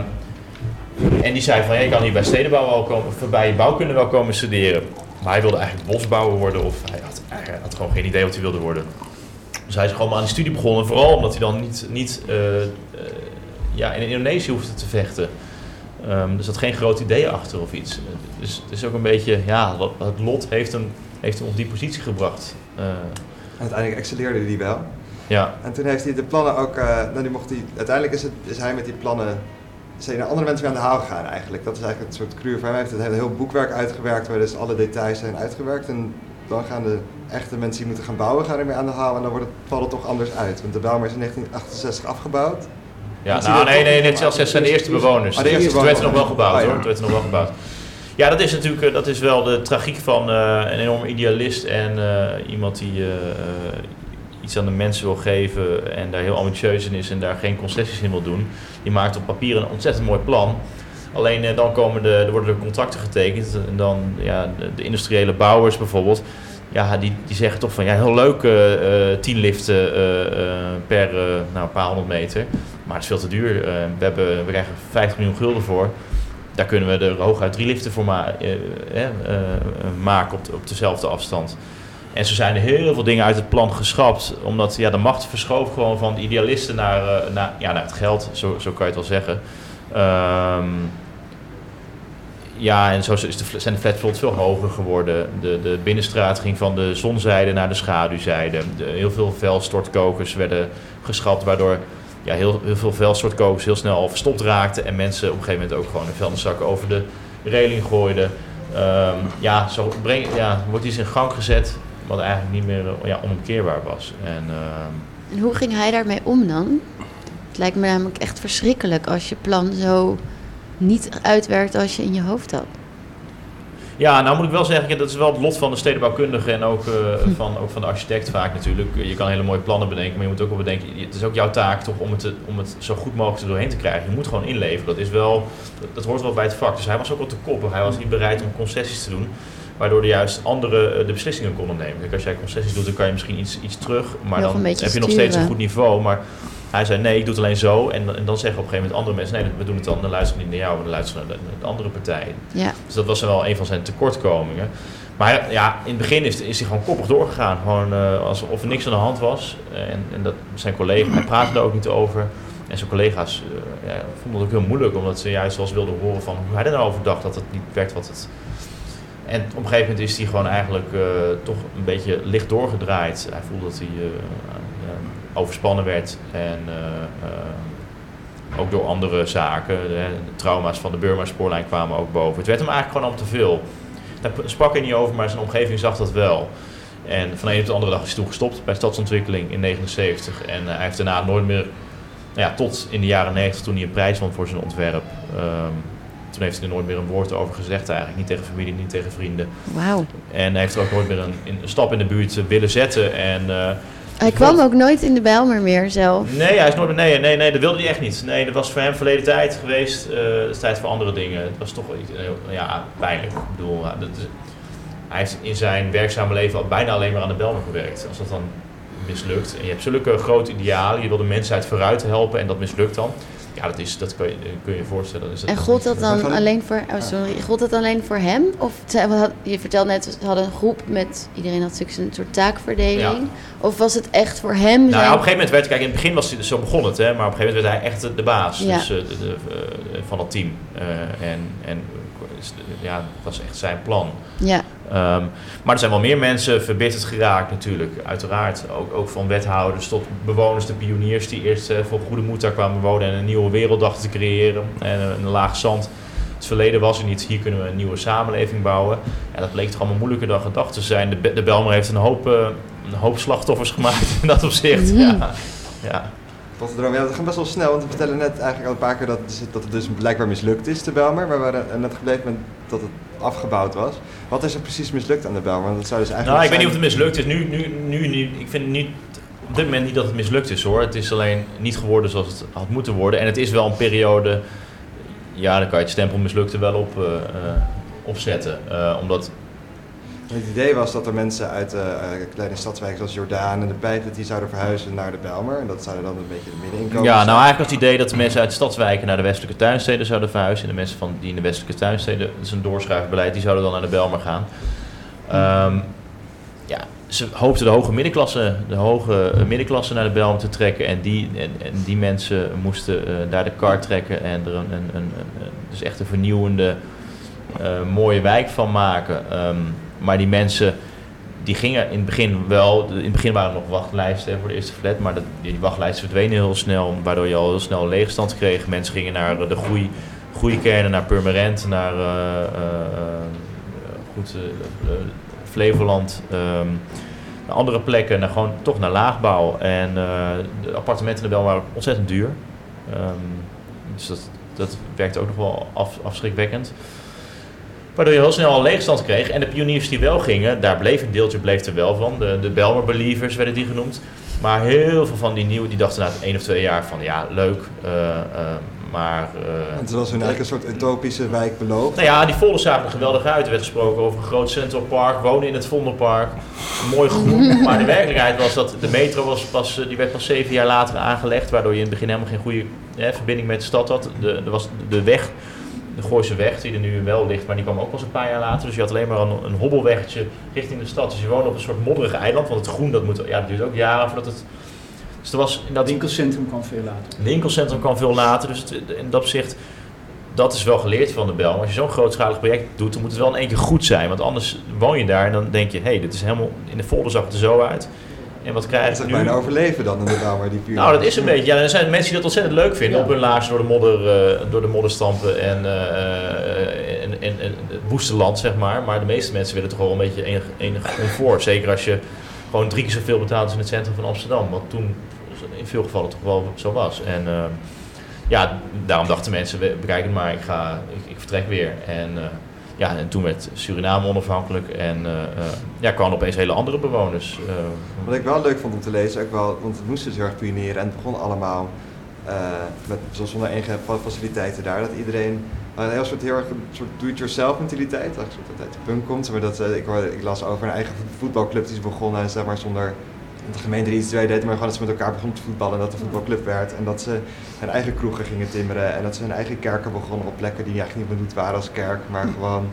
Speaker 3: en die zei van, ja, je kan hier bij stedenbouw wel komen, bij bouwkunde wel komen studeren. Maar hij wilde eigenlijk bosbouwer worden of hij had, hij had gewoon geen idee wat hij wilde worden. Dus hij is gewoon maar aan die studie begonnen, vooral omdat hij dan niet, niet eh, eh, ja, in Indonesië hoefde te vechten. Ehm, dus er zat geen groot idee achter of iets. Dus het is ook een beetje, ja, het lot heeft hem, heeft hem op die positie gebracht. Eh,
Speaker 2: uiteindelijk excelleerde hij wel.
Speaker 3: ja,
Speaker 2: En toen heeft hij de plannen ook, nou, die mocht hij, uiteindelijk is, het, is hij met die plannen, hij naar andere mensen mee aan de haal gegaan eigenlijk. Dat is eigenlijk het soort cruur van. Hij heeft het hele heel boekwerk uitgewerkt waar dus alle details zijn uitgewerkt. En dan gaan de echte mensen die moeten gaan bouwen, gaan ermee aan de haal en dan wordt het, valt het toch anders uit. Want de Bijlmer is in 1968 afgebouwd.
Speaker 3: Ja, nou nee, nee,
Speaker 2: niet
Speaker 3: net zelfs zijn de eerste bewoners.
Speaker 2: Ah, de eerste
Speaker 3: Toen werd er nog wel gebouwd
Speaker 2: Ah, ja.
Speaker 3: hoor. Toen werd er nog wel gebouwd. Ja, dat is natuurlijk eh, dat is wel de tragiek van eh, een enorm idealist en eh, iemand die eh, iets aan de mensen wil geven en daar heel ambitieus in is en daar geen concessies in wil doen. Die maakt op papier een ontzettend mooi plan. Alleen eh, dan komen de, er worden er contracten getekend en dan ja, de, industriële bouwers bijvoorbeeld. Ja, die, die zeggen toch van ja, heel leuk, eh, eh, 10 liften eh, eh, per eh, nou, een paar honderd meter. Maar het is veel te duur. Eh, we, hebben, we krijgen 50 miljoen gulden voor. Daar kunnen we er hooguit drie liften voor ma- eh, eh, eh, maken op, op dezelfde afstand. En zo zijn er heel veel dingen uit het plan geschrapt. Omdat ja, de macht verschoof gewoon van de idealisten naar, eh, naar, ja, naar het geld. Zo, zo kan je het wel zeggen. Ehm, ja, en zo is de, zijn de flatplots veel hoger geworden. De, de binnenstraat ging van de zonzijde naar de schaduwzijde. De, heel veel vuilstortkokers werden geschrapt, waardoor ja, heel, heel veel vuilstortkokers heel snel al verstopt raakten. En mensen op een gegeven moment ook gewoon een vuilniszak over de reling gooiden. Ehm, ja, zo breng, ja, wordt iets in gang gezet wat eigenlijk niet meer ja, onomkeerbaar was. En, ehm,
Speaker 5: En hoe ging hij daarmee om dan? Het lijkt me namelijk echt verschrikkelijk als je plan zo niet uitwerkt als je in je hoofd had.
Speaker 3: Ja, nou moet ik wel zeggen, dat is wel het lot van de stedenbouwkundige en ook, eh, van, ook van de architect vaak natuurlijk. Je kan hele mooie plannen bedenken, maar je moet ook wel bedenken, het is ook jouw taak toch om het, te- om het zo goed mogelijk er doorheen te krijgen. Je moet gewoon inleveren, dat, is wel, dat, dat hoort wel bij het vak. Dus hij was ook wel te koppig, hij was niet bereid om concessies te doen. Waardoor de juist anderen eh, de beslissingen konden nemen. Kijk, als jij concessies doet, dan kan je misschien iets, iets terug. Maar
Speaker 5: Nog
Speaker 3: dan heb je nog steeds een goed niveau. Maar hij zei, nee, ik doe het alleen zo. En, en dan zeggen op een gegeven moment andere mensen, nee, we doen het dan. Dan luisteren we niet naar jou, we luisteren naar de, andere partijen.
Speaker 5: Ja,
Speaker 3: Dus dat was wel een van zijn tekortkomingen. Maar ja, in het begin is, is hij gewoon koppig doorgegaan. Gewoon uh, alsof er niks aan de hand was. En, en dat zijn collega's, hij praatte er ook niet over. En zijn collega's uh, ja, vonden het ook heel moeilijk, omdat ze juist wel eens wilden horen van hoe hij er nou over dacht dat het niet werd wat het. En op een gegeven moment is hij gewoon eigenlijk uh, toch een beetje licht doorgedraaid. Hij voelde dat hij overspannen werd en ook door andere zaken. De, trauma's van de Burma-spoorlijn kwamen ook boven. Het werd hem eigenlijk gewoon al te veel. Daar sprak hij niet over, maar zijn omgeving zag dat wel. En van de ene op de andere dag is hij toen gestopt bij stadsontwikkeling in 79. En hij heeft daarna nooit meer, nou ja, tot in de jaren 90 toen hij een prijs won voor zijn ontwerp. Um, toen heeft hij er nooit meer een woord over gezegd eigenlijk. Niet tegen familie, niet tegen vrienden.
Speaker 5: Wauw.
Speaker 3: En hij heeft er ook nooit meer een, een stap in de buurt willen zetten. En, uh,
Speaker 5: hij kwam ook nooit in de Bijlmer meer zelf.
Speaker 3: Nee, hij is nooit meer. Nee, nee, nee, dat wilde hij echt niet. Nee, dat was voor hem verleden tijd geweest. Uh, is tijd voor andere dingen. Het was toch iets, uh, ja, pijnlijk. Ik bedoel, dat is, hij heeft in zijn werkzame leven al bijna alleen maar aan de Belmer gewerkt. Als dat dan mislukt en je hebt zulke grote idealen, je wil de mensheid vooruit helpen en dat mislukt dan. Ja, dat, is, dat kun, je, kun je je voorstellen. Is dat
Speaker 5: En gold dat dan
Speaker 2: Van-
Speaker 5: alleen voor, oh sorry, gold dat alleen voor hem? Of je vertelde net, ze hadden een groep met, iedereen had natuurlijk een soort taakverdeling. Of was het echt voor hem?
Speaker 3: Nou ja, op een gegeven moment werd, kijk, in het begin was hij, zo begon het, hè, maar op een gegeven moment werd hij echt de- de baas
Speaker 5: Ja.
Speaker 3: dus, eh, de, de, eh, van het team. Eh, en en ja, dat was echt zijn plan.
Speaker 5: Ja,
Speaker 3: Ehm, maar er zijn wel meer mensen verbitterd geraakt natuurlijk, uiteraard. Ook, ook van wethouders tot bewoners, de pioniers die eerst eh, voor goede moed daar kwamen wonen en een nieuwe wereld dachten te creëren. En een, laag zand. Het verleden was er niet, hier kunnen we een nieuwe samenleving bouwen. En dat bleek toch allemaal moeilijker dan gedacht te zijn. De, de Belmer heeft een hoop, eh, een hoop slachtoffers [laughs] gemaakt in dat opzicht.
Speaker 5: Mhm.
Speaker 3: Ja. Ja.
Speaker 2: Droom, ja, dat gaat best wel snel, want we vertellen net eigenlijk al een paar keer dat, dat het dus blijkbaar mislukt is, de Belmer. Maar we waren net gebleven met dat het afgebouwd was. Wat is er precies mislukt aan de Belmer? Dat zou dus eigenlijk
Speaker 3: Nou, ik weet niet of het mislukt is. Nu, nu, nu, nu, ik vind niet, op dit moment niet dat het mislukt is hoor. Het is alleen niet geworden zoals het had moeten worden. En het is wel een periode, ja, dan kan je het stempel mislukt er wel op uh, uh, opzetten. Uh, omdat
Speaker 2: het idee was dat er mensen uit uh, kleine stadswijken zoals Jordaan en de Pijp, die zouden verhuizen naar de Belmer. En dat zouden dan een beetje de middeninkomens
Speaker 3: Ja, nou eigenlijk was het idee dat de mensen uit stadswijken naar de westelijke tuinsteden zouden verhuizen. En de mensen van, die in de westelijke tuinsteden, dat is een doorschuifbeleid, die zouden dan naar de Belmer gaan. Um, ja, ze hoopten de hoge middenklasse, de hoge middenklasse naar de Belmer te trekken. En die, en, en die mensen moesten uh, daar de kar trekken en er een, een, een, een dus echt een vernieuwende, uh, mooie wijk van maken. Um, maar die mensen die gingen in het begin wel, in het begin waren er nog wachtlijsten voor de eerste flat, maar dat, die wachtlijsten verdwenen heel snel, waardoor je al heel snel leegstand kreeg. Mensen gingen naar de groei, groeikernen, naar Purmerend, naar uh, goed, Flevoland, um, naar andere plekken, naar gewoon toch naar laagbouw. En de appartementen er wel waren ontzettend duur. Um, dus dat, dat werkte ook nog wel af, afschrikwekkend. Waardoor je heel snel een leegstand kreeg. En de pioniers die wel gingen, daar bleef een deeltje bleef er wel van. De, de Belmer Believers werden die genoemd. Maar heel veel van die nieuwe, die dachten na één of twee jaar van ja, leuk. Uh, uh, maar... Uh,
Speaker 2: het was hun eigenlijk een soort utopische wijk beloofd.
Speaker 3: Nou ja, die folders zagen er geweldig uit. Er werd gesproken over een groot Central Park, wonen in het Vondelpark. Mooi groen. [laughs] maar de werkelijkheid was dat de metro was pas, die werd pas zeven jaar later aangelegd. Waardoor je in het begin helemaal geen goede eh, verbinding met de stad had. De, er was de weg de Gooise weg, die er nu wel ligt, maar die kwam ook pas een paar jaar later. Dus je had alleen maar een, een hobbelweggetje richting de stad. Dus je woonde op een soort modderig eiland, want het groen dat moet, ja, dat duurt ook jaren voordat het... Dus er was dat
Speaker 4: winkelcentrum kwam veel later.
Speaker 3: Het winkelcentrum kwam veel later, dus het, in dat opzicht, dat is wel geleerd van de Bel. Maar als je zo'n grootschalig project doet, dan moet het wel in één keer goed zijn. Want anders woon je daar en dan denk je, hé, hey, dit is helemaal, in de folder zag het er zo uit. En wat krijg
Speaker 2: je
Speaker 3: nu?
Speaker 2: bijna overleven dan in de Belmer, die puur.
Speaker 3: Nou, dat is een beetje. Ja, er zijn mensen die dat ontzettend leuk vinden. Ja. Op hun laars door de modder, uh, door de modder stampen en, uh, en, en, en het woestenland, zeg maar. Maar de meeste mensen willen toch wel een beetje enig, enig comfort. Zeker als je gewoon drie keer zoveel betaalt als in het centrum van Amsterdam. Wat toen in veel gevallen toch wel zo was. En uh, ja, daarom dachten mensen, bekijk het maar, ik, ga, ik, ik vertrek weer. En ja, en toen werd Suriname onafhankelijk en uh, ja, kwamen opeens hele andere bewoners. Uh,
Speaker 2: Wat ik wel leuk vond om te lezen, ook wel, want het moest dus heel erg pioneren en het begon allemaal met, zonder enige faciliteiten daar. Dat iedereen een heel soort, heel erg een soort do-it-yourself mentaliteit, eigenlijk soort uit de punk komt. Maar dat, ik, ik las over een eigen voetbalclub die is begonnen, zeg maar, zonder dat de gemeente er iets twee deed, maar gewoon dat ze met elkaar begonnen te voetballen en dat de voetbalclub werd. En dat ze hun eigen kroegen gingen timmeren en dat ze hun eigen kerken begonnen op plekken die eigenlijk niet bedoeld waren als kerk, maar gewoon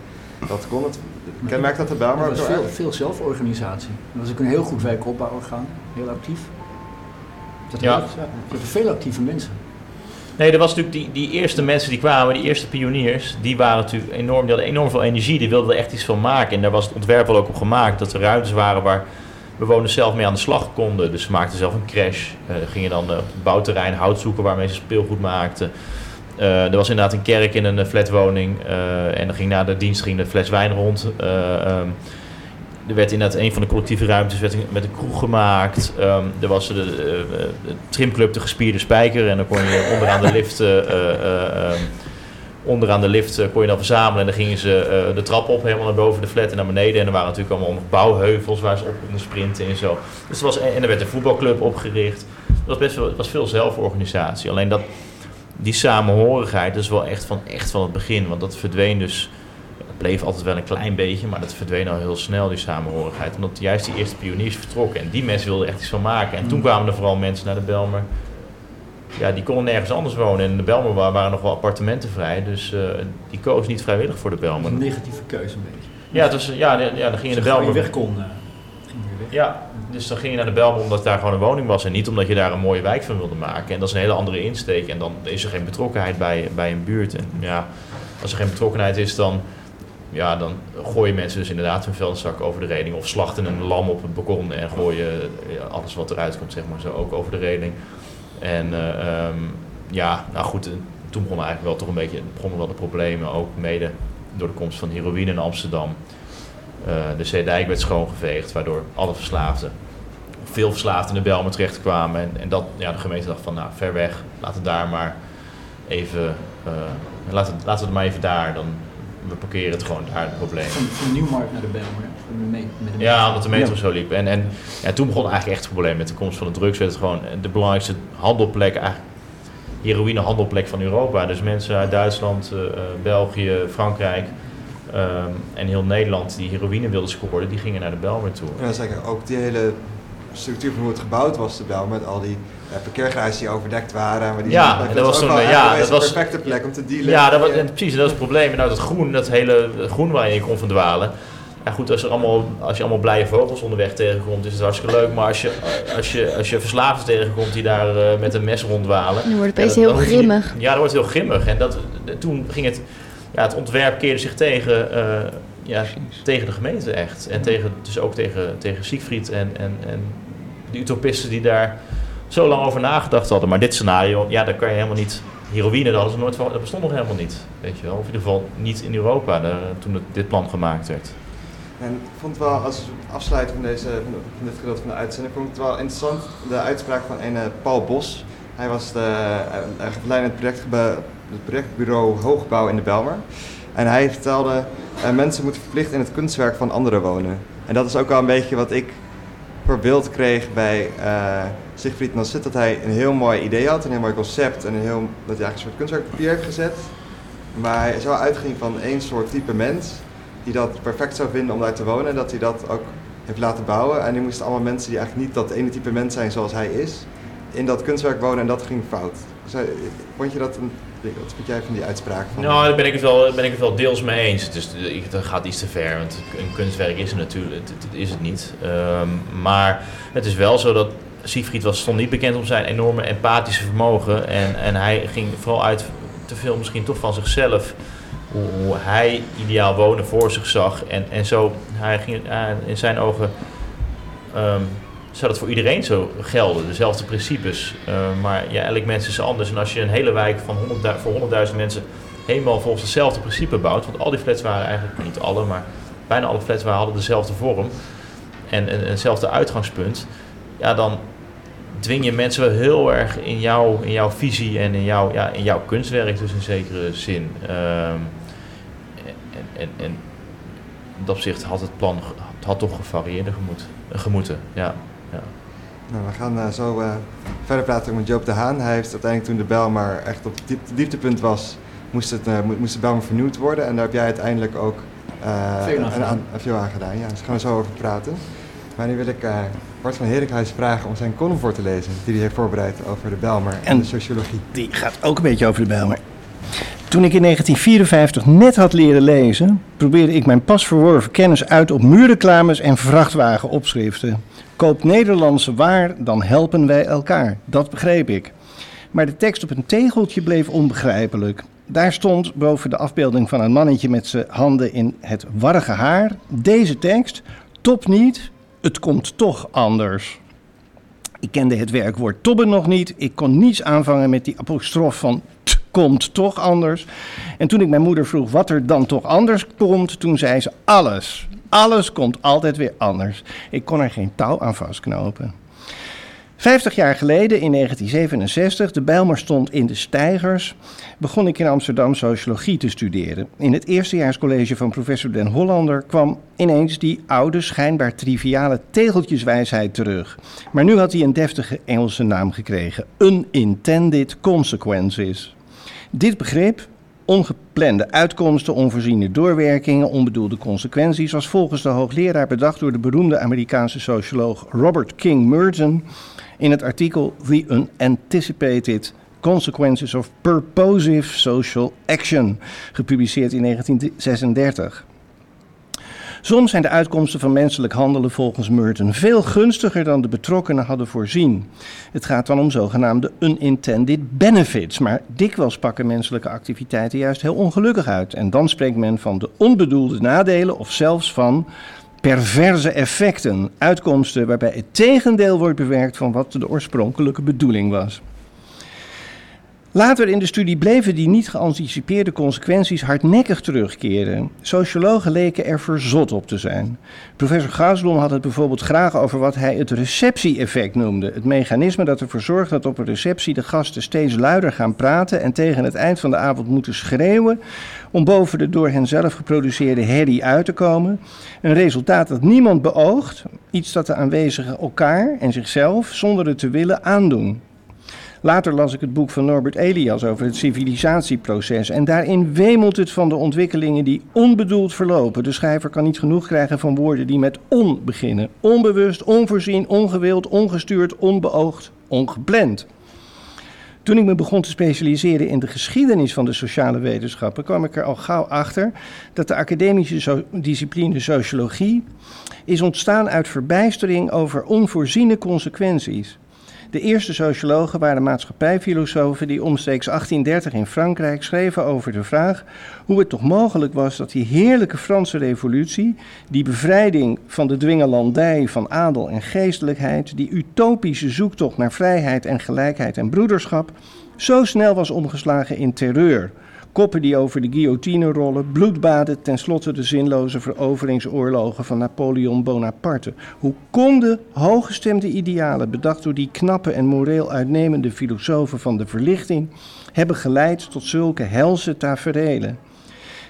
Speaker 2: dat kon het. Kenmerkt dat de Bijlmer
Speaker 4: ook veel, veel zelforganisatie. Dat was ook een heel goed wijkopbouworgaan, heel actief. Dat
Speaker 3: ja.
Speaker 4: Heeft, ja, veel actieve mensen.
Speaker 3: Nee, er was natuurlijk die, die eerste mensen die kwamen, die eerste pioniers, die waren natuurlijk enorm, die hadden enorm veel energie, die wilden er echt iets van maken. En daar was het ontwerp wel ook op gemaakt, dat er ruimtes waren waar bewoners zelf mee aan de slag konden. Dus ze maakten zelf een crash, uh, gingen dan uh, op het bouwterrein hout zoeken waarmee ze speelgoed maakten. Uh, er was inderdaad een kerk in een flatwoning en dan ging na de dienst ging de fles wijn rond. Um, er werd inderdaad een van de collectieve ruimtes werd met een kroeg gemaakt. Um, er was de, de, trimclub De Gespierde Spijker en dan kon je onderaan de lift, um, onderaan de lift kon je dan verzamelen en dan gingen ze de trap op helemaal naar boven de flat en naar beneden. En er waren natuurlijk allemaal bouwheuvels waar ze op konden sprinten en zo. Dus er was, en er werd een voetbalclub opgericht. Het was best wel, het was veel zelforganisatie. Alleen dat die samenhorigheid, dat is wel echt van, echt van het begin. Want dat verdween dus bleef altijd wel een klein beetje, maar dat verdween al heel snel, die samenhorigheid. Omdat juist die eerste pioniers vertrokken en die mensen wilden echt iets van maken. En toen
Speaker 4: Mm.
Speaker 3: kwamen er vooral mensen naar de Belmer. Ja, die konden nergens anders wonen. En in de Belmer wa- waren nog wel appartementen vrij, dus eh, die koos niet vrijwillig voor de
Speaker 4: Dat
Speaker 3: Belmer.
Speaker 4: een negatieve keuze een beetje.
Speaker 3: Ja, het was, ja, ja, ja, dan ging je de Belmer.
Speaker 4: weg kon, eh, ging weg.
Speaker 3: Ja, dus dan ging je naar de Belmer omdat daar gewoon een woning was en niet omdat je daar een mooie wijk van wilde maken. En dat is een hele andere insteek en dan is er geen betrokkenheid bij, bij een buurt. En ja, als er geen betrokkenheid is, dan, ja, dan gooien mensen dus inderdaad hun vuilniszak over de reling of slachten een lam op het balkon en gooien ja, alles wat eruit komt, zeg maar, zo ook over de reling. En eh, ehm, ja, nou goed, eh, toen begonnen eigenlijk wel toch een beetje begonnen wel de problemen, ook mede door de komst van heroïne in Amsterdam. Eh, de Zeedijk werd schoongeveegd, waardoor alle verslaafden, veel verslaafden in de Belmer terechtkwamen. En, en dat, ja, de gemeente dacht van, nou, ver weg, laten we daar maar even, laten, laten we het maar even daar, dan, we parkeren het gewoon daar, het probleem.
Speaker 4: Van, Nieuwmarkt naar de Bijlmer. Met de
Speaker 3: Ja,
Speaker 4: metro.
Speaker 3: omdat de metro zo liep. En, en ja, toen begon eigenlijk echt het probleem. Met de komst van de drugs werd het gewoon de belangrijkste handelplek, eigenlijk heroïnehandelplek van Europa. Dus mensen uit Duitsland, eh, eh, België, Frankrijk ehm, en heel Nederland die heroïne wilden scoren, die gingen naar de Belmer toe.
Speaker 2: Zeg ik ook die hele structuur van hoe het gebouwd was, de Bel, met al die parkeergarages die overdekt waren. Maar die
Speaker 3: Ja,
Speaker 2: dat,
Speaker 3: dat was eh, ja, dat
Speaker 2: een
Speaker 3: was-
Speaker 2: perfecte plek om te dealen.
Speaker 3: Ja, dat was, en precies, dat is het probleem. En nou, dat groen, dat hele groen waar je in kon verdwalen. Ja, goed, als, er allemaal, als je allemaal blije vogels onderweg tegenkomt, is het hartstikke leuk. Maar als je, als je, als je verslaafden tegenkomt die daar eh, met een mes ronddwalen.
Speaker 5: Dan wordt het opeens
Speaker 3: Ja,
Speaker 5: heel
Speaker 3: dan je
Speaker 5: grimmig.
Speaker 3: Ja, dat wordt heel grimmig. En dat, toen ging het, ja, het ontwerp keerde zich tegen, eh, ja, tegen de gemeente echt. En tegen, dus ook tegen, tegen Siegfried en, en, en de utopisten die daar zo lang over nagedacht hadden. Maar dit scenario, ja, daar kan je helemaal niet... Heroïne, dat, hadden ze nooit van, dat bestond nog helemaal niet. Weet je wel. Of in ieder geval niet in Europa daar, toen het, dit plan gemaakt werd.
Speaker 2: En ik vond wel, als afsluiting van, deze, van dit gedeelte van de uitzending, vond ik het wel interessant de uitspraak van een eh, Paul Bos. Hij was de, eh, hij gaf leiding het, het projectbureau Hoogbouw in de Belmer. En hij vertelde, eh, mensen moeten verplicht in het kunstwerk van anderen wonen. En dat is ook wel een beetje wat ik voor beeld kreeg bij eh Siegfried Nassit. Dat hij een heel mooi idee had, een heel mooi concept en een heel, dat hij eigenlijk een soort kunstwerk papier heeft gezet. Maar hij zo uitging van één soort type mens die dat perfect zou vinden om daar te wonen. En dat hij dat ook heeft laten bouwen. En die moesten allemaal mensen die eigenlijk niet dat ene type mens zijn zoals hij is, in dat kunstwerk wonen en dat ging fout. Dus, eh, vond je dat een. Wat vind jij van die uitspraak? Van,
Speaker 3: Nou, daar ben ik het wel, ben ik het wel deels mee eens. Ik- dat gaat iets te ver, want een kunstwerk is het natuurlijk het, het is het niet. Ehm, maar het is wel zo dat Siegfried was, stond niet bekend om zijn enorme empathische vermogen. En, en hij ging vooral uit te veel misschien toch van zichzelf. Hoe, hij ideaal wonen voor zich zag. En, en zo, hij ging eh, in zijn ogen ehm, zou dat voor iedereen zo gelden, dezelfde principes. Eh, maar ja, elk mens is anders. En als je een hele wijk van 100, voor 100.000 mensen helemaal volgens hetzelfde principe bouwt, want al die flats waren eigenlijk, niet alle, maar bijna alle flats waren, hadden dezelfde vorm en, en, hetzelfde uitgangspunt, ja, dan dwing je mensen wel heel erg in, jouw in jouw visie en in, jouw ja, in jouw kunstwerk, dus in zekere zin. Ehm, en, en, in dat opzicht had het plan het had toch gevarieerde gemoed, gemoeten. Ja, ja.
Speaker 2: Nou, we gaan eh, zo eh, verder praten met Joop de Haan. Hij heeft uiteindelijk toen de bel maar echt op het diep- dieptepunt was, moest, het, eh, mo- moest de bel maar vernieuwd worden. En daar heb jij uiteindelijk ook eh,
Speaker 4: Veel aan
Speaker 2: een-
Speaker 4: gedaan.
Speaker 2: veel aan gedaan. Ja, dus daar gaan we zo over praten. Maar nu wil ik eh, Bart van Herikhuis vragen om zijn column voor te lezen, die hij heeft voorbereid over de Belmer en,
Speaker 1: En-
Speaker 2: de sociologie.
Speaker 1: Die gaat ook een beetje over de Bijlmer. Toen ik in 1954 net had leren lezen, probeerde ik mijn pas verworven kennis uit op muurreclames en vrachtwagenopschriften. Koop Nederlandse waar, dan helpen wij elkaar. Dat begreep ik. Maar de tekst op een tegeltje bleef onbegrijpelijk. Daar stond boven de afbeelding van een mannetje met zijn handen in het warrige haar deze tekst: Top niet, het komt toch anders. Ik kende het werkwoord tobben nog niet. Ik kon niets aanvangen met die apostrof van komt toch anders. En toen ik mijn moeder vroeg wat er dan toch anders komt, toen zei ze alles. Alles komt altijd weer anders. Ik kon er geen touw aan vastknopen. Vijftig jaar geleden, in 1967, de Bijlmer stond in de stijgers, begon ik in Amsterdam sociologie te studeren. In het eerstejaarscollege van professor Den Hollander kwam ineens die oude, schijnbaar triviale tegeltjeswijsheid terug. Maar nu had hij een deftige Engelse naam gekregen: unintended consequences. Dit begrip, ongeplande uitkomsten, onvoorziene doorwerkingen, onbedoelde consequenties, was volgens de hoogleraar bedacht door de beroemde Amerikaanse socioloog Robert King Merton in het artikel The Unanticipated Consequences of Purposive Social Action, gepubliceerd in 1936. Soms zijn de uitkomsten van menselijk handelen volgens Merton veel gunstiger dan de betrokkenen hadden voorzien. Het gaat dan om zogenaamde unintended benefits, maar dikwijls pakken menselijke activiteiten juist heel ongelukkig uit. En dan spreekt men van de onbedoelde nadelen of zelfs van perverse effecten, uitkomsten waarbij het tegendeel wordt bewerkt van wat de oorspronkelijke bedoeling was. Later in de studie bleven die niet geanticipeerde consequenties hardnekkig terugkeren. Sociologen leken er verzot op te zijn. Professor Gauslom had het bijvoorbeeld graag over wat hij het receptie-effect noemde. Het mechanisme dat ervoor zorgt dat op een receptie de gasten steeds luider gaan praten en tegen het eind van de avond moeten schreeuwen om boven de door hen zelf geproduceerde herrie uit te komen. Een resultaat dat niemand beoogt, iets dat de aanwezigen elkaar en zichzelf zonder het te willen aandoen. Later las ik het boek van Norbert Elias over het civilisatieproces. En daarin wemelt het van de ontwikkelingen die onbedoeld verlopen. De schrijver kan niet genoeg krijgen van woorden die met on beginnen. Onbewust, onvoorzien, ongewild, ongestuurd, onbeoogd, ongepland. Toen ik me begon te specialiseren in de geschiedenis van de sociale wetenschappen, kwam ik er al gauw achter dat de academische discipline sociologie is ontstaan uit verbijstering over onvoorziene consequenties. De eerste sociologen waren maatschappijfilosofen die omstreeks 1830 in Frankrijk schreven over de vraag hoe het toch mogelijk was dat die heerlijke Franse revolutie, die bevrijding van de dwingelandij van adel en geestelijkheid, die utopische zoektocht naar vrijheid en gelijkheid en broederschap, zo snel was omgeslagen in terreur Koppen die over de guillotine rollen, bloedbaden, tenslotte de zinloze veroveringsoorlogen van Napoleon Bonaparte. Hoe konden hooggestemde idealen, bedacht door die knappe en moreel uitnemende filosofen van de verlichting, hebben geleid tot zulke helse taferelen?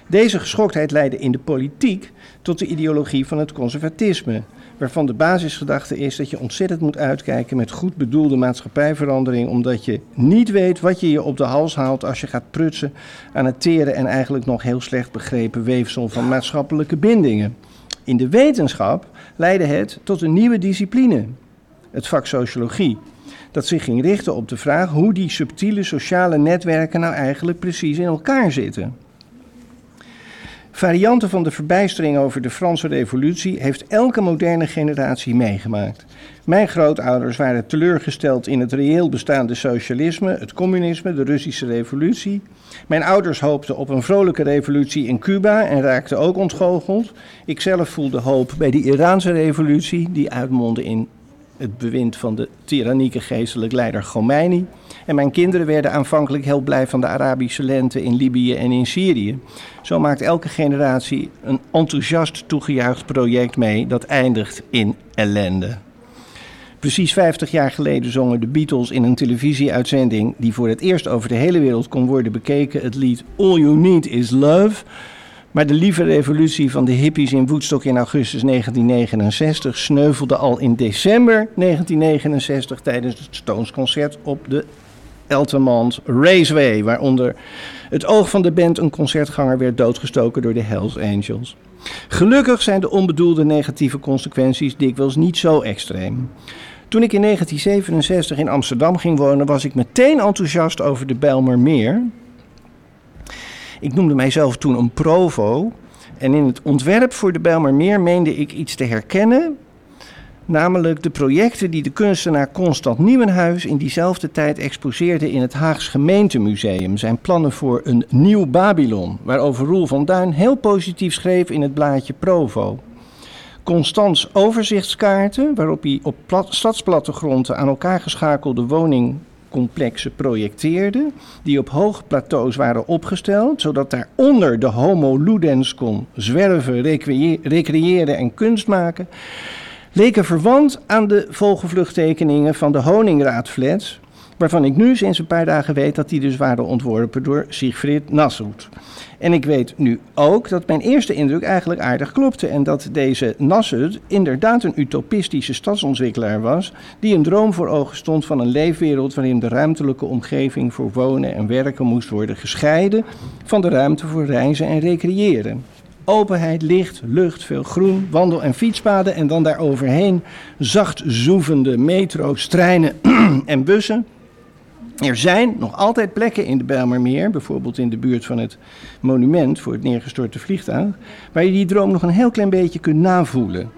Speaker 1: Deze geschoktheid leidde in de politiek tot de ideologie van het conservatisme, waarvan de basisgedachte is dat je ontzettend moet uitkijken met goed bedoelde maatschappijverandering, omdat je niet weet wat je je op de hals haalt als je gaat prutsen aan het tere en eigenlijk nog heel slecht begrepen weefsel van maatschappelijke bindingen. In de wetenschap leidde het tot een nieuwe discipline, het vak sociologie, dat zich ging richten op de vraag hoe die subtiele sociale netwerken nou eigenlijk precies in elkaar zitten. Varianten van de verbijstering over de Franse Revolutie heeft elke moderne generatie meegemaakt. Mijn grootouders waren teleurgesteld in het reëel bestaande socialisme, het communisme, de Russische Revolutie. Mijn ouders hoopten op een vrolijke revolutie in Cuba en raakten ook ontgoocheld. Ik zelf voelde hoop bij de Iraanse Revolutie, die uitmondde in het bewind van de tyrannieke geestelijk leider Khomeini. En mijn kinderen werden aanvankelijk heel blij van de Arabische lente in Libië en in Syrië. Zo maakt elke generatie een enthousiast toegejuicht project mee dat eindigt in ellende. Precies 50 jaar geleden zongen de Beatles in een televisieuitzending die voor het eerst over de hele wereld kon worden bekeken het lied All You Need Is Love. Maar de lieve revolutie van de hippies in Woodstock in augustus 1969 sneuvelde al in december 1969 tijdens het Stones concert op de Eltermans Raceway, waaronder het oog van de band een concertganger werd doodgestoken door de Hells Angels. Gelukkig zijn de onbedoelde negatieve consequenties dikwijls niet zo extreem. Toen ik in 1967 in Amsterdam ging wonen, was ik meteen enthousiast over de Bijlmermeer. Ik noemde mijzelf toen een provo. En in het ontwerp voor de Bijlmermeer meende ik iets te herkennen Namelijk de projecten die de kunstenaar Constant Nieuwenhuis in diezelfde tijd exposeerde in het Haags Gemeentemuseum. Zijn plannen voor een nieuw Babylon, waarover Roel van Duin heel positief schreef in het blaadje Provo. Constants overzichtskaarten, waarop hij op stadsplattegronden aan elkaar geschakelde woningcomplexen projecteerde, die op hoge plateaus waren opgesteld, zodat daaronder de homo ludens kon zwerven, recreëren en kunst maken leken verwant aan de volgevluchttekeningen van de Honingraadflats, Waarvan ik nu sinds een paar dagen weet dat die dus waren ontworpen door Siegfried Nassoud. En ik weet nu ook dat mijn eerste indruk eigenlijk aardig klopte. En dat deze Nassoud inderdaad een utopistische stadsontwikkelaar was. Die een droom voor ogen stond van een leefwereld waarin de ruimtelijke omgeving voor wonen en werken moest worden gescheiden van de ruimte voor reizen en recreëren. Openheid, licht, lucht, veel groen, wandel- en fietspaden en dan daaroverheen zacht zoevende metro's, treinen [clears throat] en bussen. Er zijn nog altijd plekken in de Bijlmermeer, bijvoorbeeld in de buurt van het monument voor het neergestorte vliegtuig, waar je die droom nog een heel klein beetje kunt navoelen.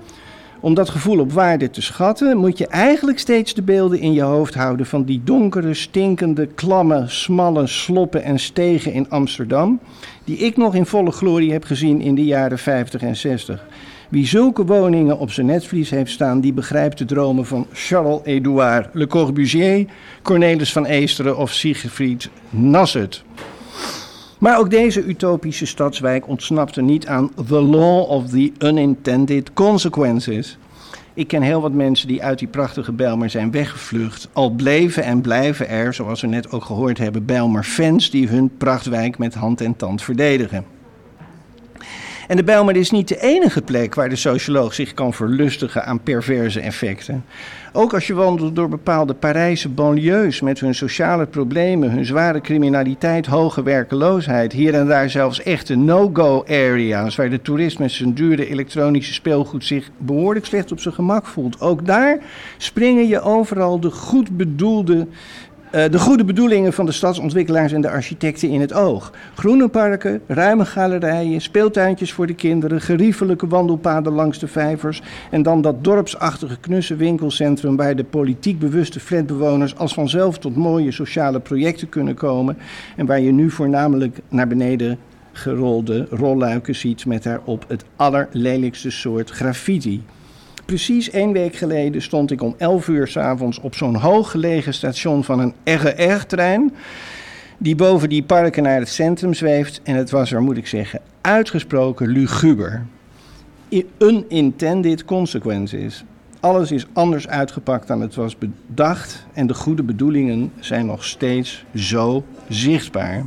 Speaker 1: Om dat gevoel op waarde te schatten, moet je eigenlijk steeds de beelden in je hoofd houden van die donkere, stinkende, klamme, smalle sloppen en stegen in Amsterdam, die ik nog in volle glorie heb gezien in de jaren 50 en 60. Wie zulke woningen op zijn netvlies heeft staan, die begrijpt de dromen van Charles-Édouard Le Corbusier, Cornelis van Eesteren of Siegfried Nasset. Maar ook deze utopische stadswijk ontsnapte niet aan the law of the unintended consequences. Ik ken heel wat mensen die uit die prachtige Bijlmer zijn weggevlucht. Al bleven en blijven er, zoals we net ook gehoord hebben, Bijlmer-fans die hun prachtwijk met hand en tand verdedigen. En de Bijlmer is niet de enige plek waar de socioloog zich kan verlustigen aan perverse effecten. Ook als je wandelt door bepaalde Parijse banlieues met hun sociale problemen, hun zware criminaliteit, hoge werkeloosheid, hier en daar zelfs echte no-go areas waar de toerist met zijn dure elektronische speelgoed zich behoorlijk slecht op zijn gemak voelt. Ook daar springen je overal de goed bedoelde uh, de goede bedoelingen van de stadsontwikkelaars en de architecten in het oog. Groene parken, ruime galerijen, speeltuintjes voor de kinderen, geriefelijke wandelpaden langs de vijvers en dan dat dorpsachtige knusse winkelcentrum waar de politiek bewuste flatbewoners als vanzelf tot mooie sociale projecten kunnen komen en waar je nu voornamelijk naar beneden gerolde rolluiken ziet met daarop het allerlelijkste soort graffiti. Precies één week geleden stond ik om 11 uur s'avonds op zo'n hooggelegen station van een RER-trein. Die boven die parken naar het centrum zweeft. En het was er, moet ik zeggen, uitgesproken luguber. Unintended consequences. Alles is anders uitgepakt dan het was bedacht. En de goede bedoelingen zijn nog steeds zo zichtbaar.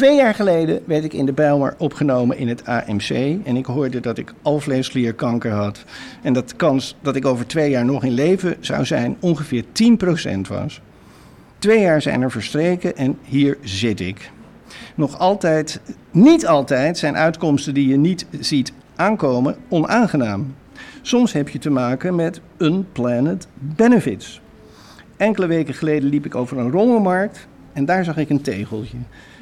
Speaker 1: Twee jaar geleden werd ik in de Bijlmer opgenomen in het AMC. En ik hoorde dat ik alvleesklierkanker had. En dat de kans dat ik over twee jaar nog in leven zou zijn ongeveer 10% was. Twee jaar zijn er verstreken en hier zit ik. Nog altijd, niet altijd zijn uitkomsten die je niet ziet aankomen onaangenaam. Soms heb je te maken met unplanned benefits. Enkele weken geleden liep ik over een rommelmarkt en daar zag ik een tegeltje.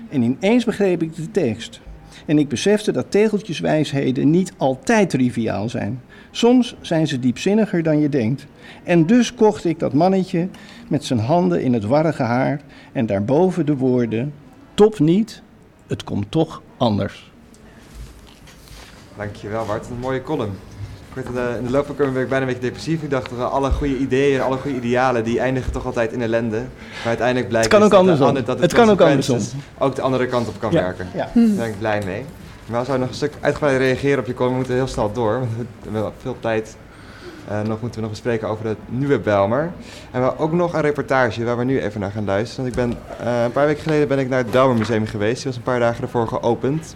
Speaker 1: En ineens begreep ik de tekst. En ik besefte dat tegeltjeswijsheden niet altijd triviaal zijn. Soms zijn ze diepzinniger dan je denkt. En dus kocht ik dat mannetje met zijn handen in het warrige haar en daarboven de woorden: Top niet, het komt toch anders.
Speaker 2: Dankjewel Bart, een mooie column in de, in de loop van ben ik bijna een beetje depressief. Ik dacht, dat alle goede ideeën, alle goede idealen, die eindigen toch altijd in ellende. Maar uiteindelijk blijkt
Speaker 1: het kan ook
Speaker 2: dat,
Speaker 1: andersom.
Speaker 2: De, dat
Speaker 1: het kan ook andersom.
Speaker 2: ook de andere kant op kan werken. Ja. Daar ben ik blij mee. Maar we zouden nog een stuk uitgebreid reageren op je komen. We moeten heel snel door, want we hebben veel tijd. Uh, nog moeten we nog bespreken over de nieuwe Belmer. En we ook nog een reportage waar we nu even naar gaan luisteren. Want ik ben, uh, een paar weken geleden ben ik naar het Belmer Museum geweest. Die was een paar dagen ervoor geopend.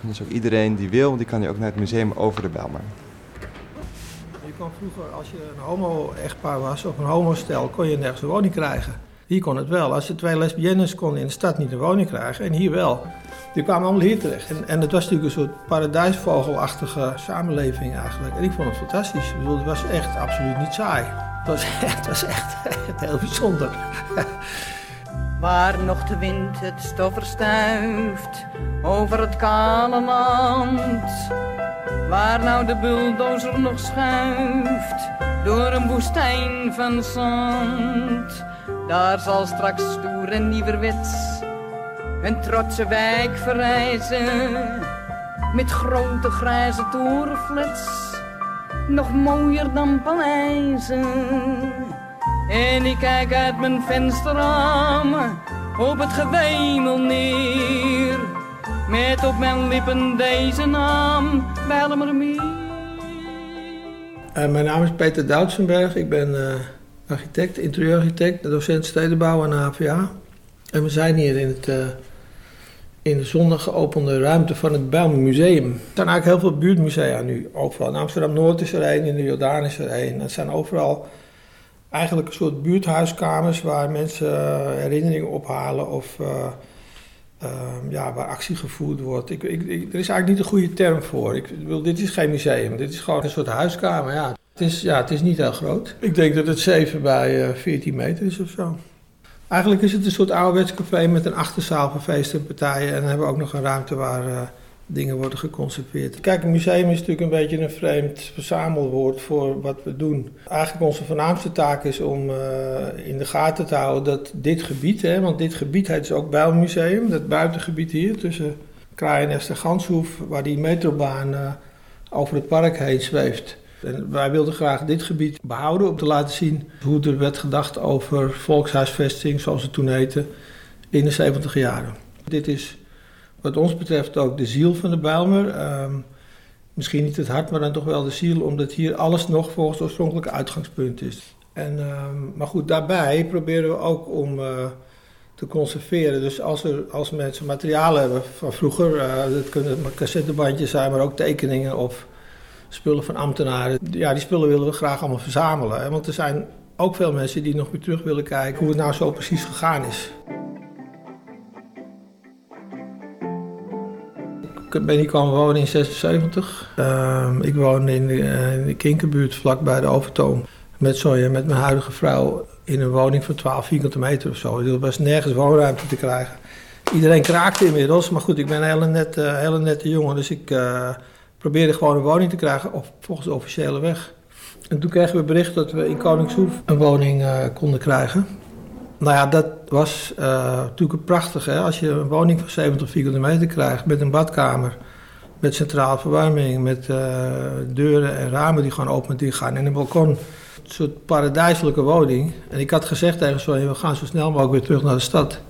Speaker 2: Dus ook iedereen die wil, die kan nu ook naar het museum over de Belmer
Speaker 6: vroeger, als je een homo-echtpaar was of een homostel, kon je nergens een woning krijgen. Hier kon het wel. Als je twee lesbiennes kon in de stad niet een woning krijgen, en hier wel. Die kwamen allemaal hier terecht. En, en het was natuurlijk een soort paradijsvogelachtige samenleving eigenlijk. En ik vond het fantastisch. Ik bedoel, het was echt absoluut niet saai. Het was echt, het was echt [laughs] heel bijzonder.
Speaker 7: Waar nog de wind het stof verstuift over het kale land Waar nou de bulldozer nog schuift door een woestijn van zand. Daar zal straks stoer en nieuwerwets een trotse wijk verrijzen. Met grote grijze torenflats, nog mooier dan paleizen. En ik kijk uit mijn vensterraam op het gewemel neer met op mijn lippen deze naam, Bijlmermeer.
Speaker 6: Uh, mijn naam is Peter Doutsenberg. Ik ben uh, architect, interieurarchitect, docent stedenbouw aan de HVA. En we zijn hier in, het, uh, in de zondag geopende ruimte van het Bijlmer Museum. Er zijn eigenlijk heel veel buurtmusea nu, overal. In Amsterdam-Noord is er één, in de Jordaan is er één. Het zijn overal eigenlijk een soort buurthuiskamers waar mensen uh, herinneringen ophalen of... Uh, ja, waar actie gevoerd wordt. Ik, ik, er is eigenlijk niet een goede term voor. Ik wil, dit is geen museum, dit is gewoon een soort huiskamer. Ja. Het, is, ja, het is niet heel groot. Ik denk dat het 7 bij uh, 14 meter is of zo. Eigenlijk is het een soort ouderwets café met een achterzaal voor feesten en partijen. En dan hebben we ook nog een ruimte waar dingen worden geconserveerd. Kijk, een museum is natuurlijk een beetje een vreemd verzamelwoord voor wat we doen. Eigenlijk onze voornaamste taak is om uh, in de gaten te houden dat dit gebied, hè, want dit gebied heet dus ook Bijlmuseum, dat buitengebied hier tussen Kraaienest en Ganshoef, waar die metrobaan uh, over het park heen zweeft. En wij wilden graag dit gebied behouden om te laten zien hoe er werd gedacht over volkshuisvesting, zoals het toen heette, in de 70 jaren. Dit is wat ons betreft ook de ziel van de Bijlmer. Um, misschien niet het hart, maar dan toch wel de ziel, omdat hier alles nog volgens het oorspronkelijke uitgangspunt is. En, um, maar goed, daarbij proberen we ook om uh, te conserveren. Dus als, er, als mensen materiaal hebben van vroeger, uh, dat kunnen cassettebandjes zijn, maar ook tekeningen of spullen van ambtenaren. Ja, die spullen willen we graag allemaal verzamelen. Hè? Want er zijn ook veel mensen die nog weer terug willen kijken hoe het nou zo precies gegaan is. Ik ben hier komen wonen in 76. Uh, ik woon in de, uh, in de Kinkerbuurt, vlakbij de Overtoom. Met, sorry, met mijn huidige vrouw in een woning van 12 vierkante meter of zo. Er was nergens woonruimte te krijgen. Iedereen kraakte inmiddels, maar goed, ik ben een hele nette, hele nette jongen. Dus ik uh, probeerde gewoon een woning te krijgen op, volgens de officiële weg. En toen kregen we bericht dat we in Koningshoef een woning konden krijgen. Nou ja, dat was uh, natuurlijk prachtig. Hè? Als je een woning van 70 vierkante meter krijgt met een badkamer, met centrale verwarming, met uh, deuren en ramen die gewoon open en dicht gaan en een balkon. Een soort paradijselijke woning. En ik had gezegd tegen zo, we gaan zo snel mogelijk weer terug naar de stad.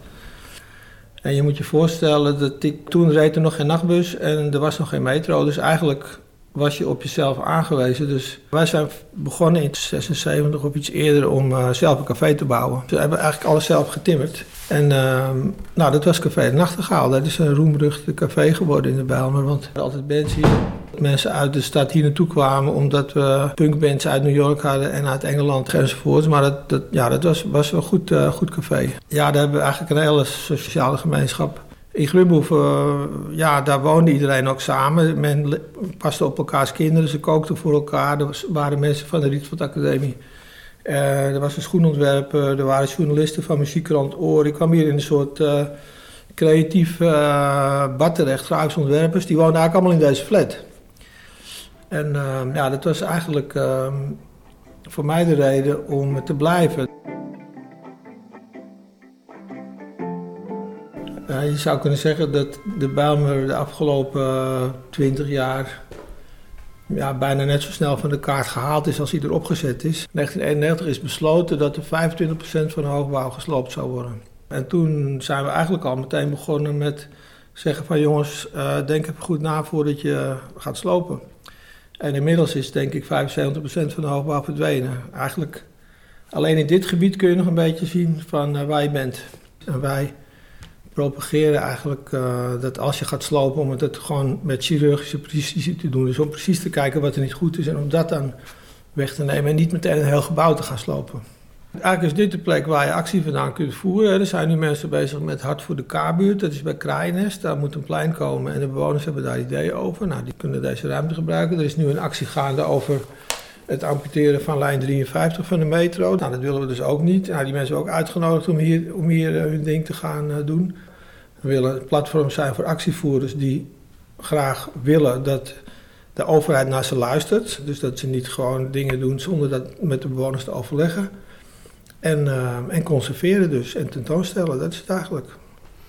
Speaker 6: En je moet je voorstellen dat ik, toen reed er nog geen nachtbus en er was nog geen metro. Dus eigenlijk was je op jezelf aangewezen. Dus wij zijn begonnen in 76 of iets eerder om uh, zelf een café te bouwen. We hebben eigenlijk alles zelf getimmerd. En uh, nou, dat was Café de Nachtegaal. Dat is een roemruchte café geworden in de Bijlmer. Want er altijd bands hier, mensen uit de stad hier naartoe kwamen... omdat we punkbands uit New York hadden en uit Engeland enzovoorts. Maar dat, dat, ja, dat was, was een goed, uh, goed café. Ja, daar hebben we eigenlijk een hele sociale gemeenschap. In Glumhoeven, uh, ja, daar woonde iedereen ook samen. Men paste op elkaars kinderen, ze kookten voor elkaar. Er waren mensen van de Rietveld Academie. Uh, er was een schoenontwerper, er waren journalisten van muziekkrant Oor. Ik kwam hier in een soort uh, creatief bad terecht, ontwerpers. Die woonden eigenlijk allemaal in deze flat. En ja, dat was eigenlijk voor mij de reden om te blijven. Uh, je zou kunnen zeggen dat de Bijlmer de afgelopen twintig jaar ja, bijna net zo snel van de kaart gehaald is als hij erop gezet is. In 1991 is besloten dat er 25% van de hoogbouw gesloopt zou worden. En toen zijn we eigenlijk al meteen begonnen met zeggen van jongens, uh, denk even goed na voordat je gaat slopen. En inmiddels is denk ik 75% van de hoogbouw verdwenen. Eigenlijk alleen in dit gebied kun je nog een beetje zien van uh, waar je bent. En wij propageren eigenlijk uh, dat als je gaat slopen, om het gewoon met chirurgische precisie te doen. Dus om precies te kijken wat er niet goed is en om dat dan weg te nemen en niet meteen een heel gebouw te gaan slopen. Eigenlijk is dit de plek waar je actie vandaan kunt voeren. Er zijn nu mensen bezig met Hart voor de K-buurt. Dat is bij Kraaienest. Daar moet een plein komen en de bewoners hebben daar ideeën over. Nou, die kunnen deze ruimte gebruiken. Er is nu een actie gaande over het amputeren van lijn 53 van de metro. Nou, dat willen we dus ook niet. Nou, die mensen ook uitgenodigd om hier, om hier uh, hun ding te gaan uh, doen. We willen een platform zijn voor actievoerders die graag willen dat de overheid naar ze luistert. Dus dat ze niet gewoon dingen doen zonder dat met de bewoners te overleggen. En, uh, en conserveren dus en tentoonstellen, dat is het eigenlijk.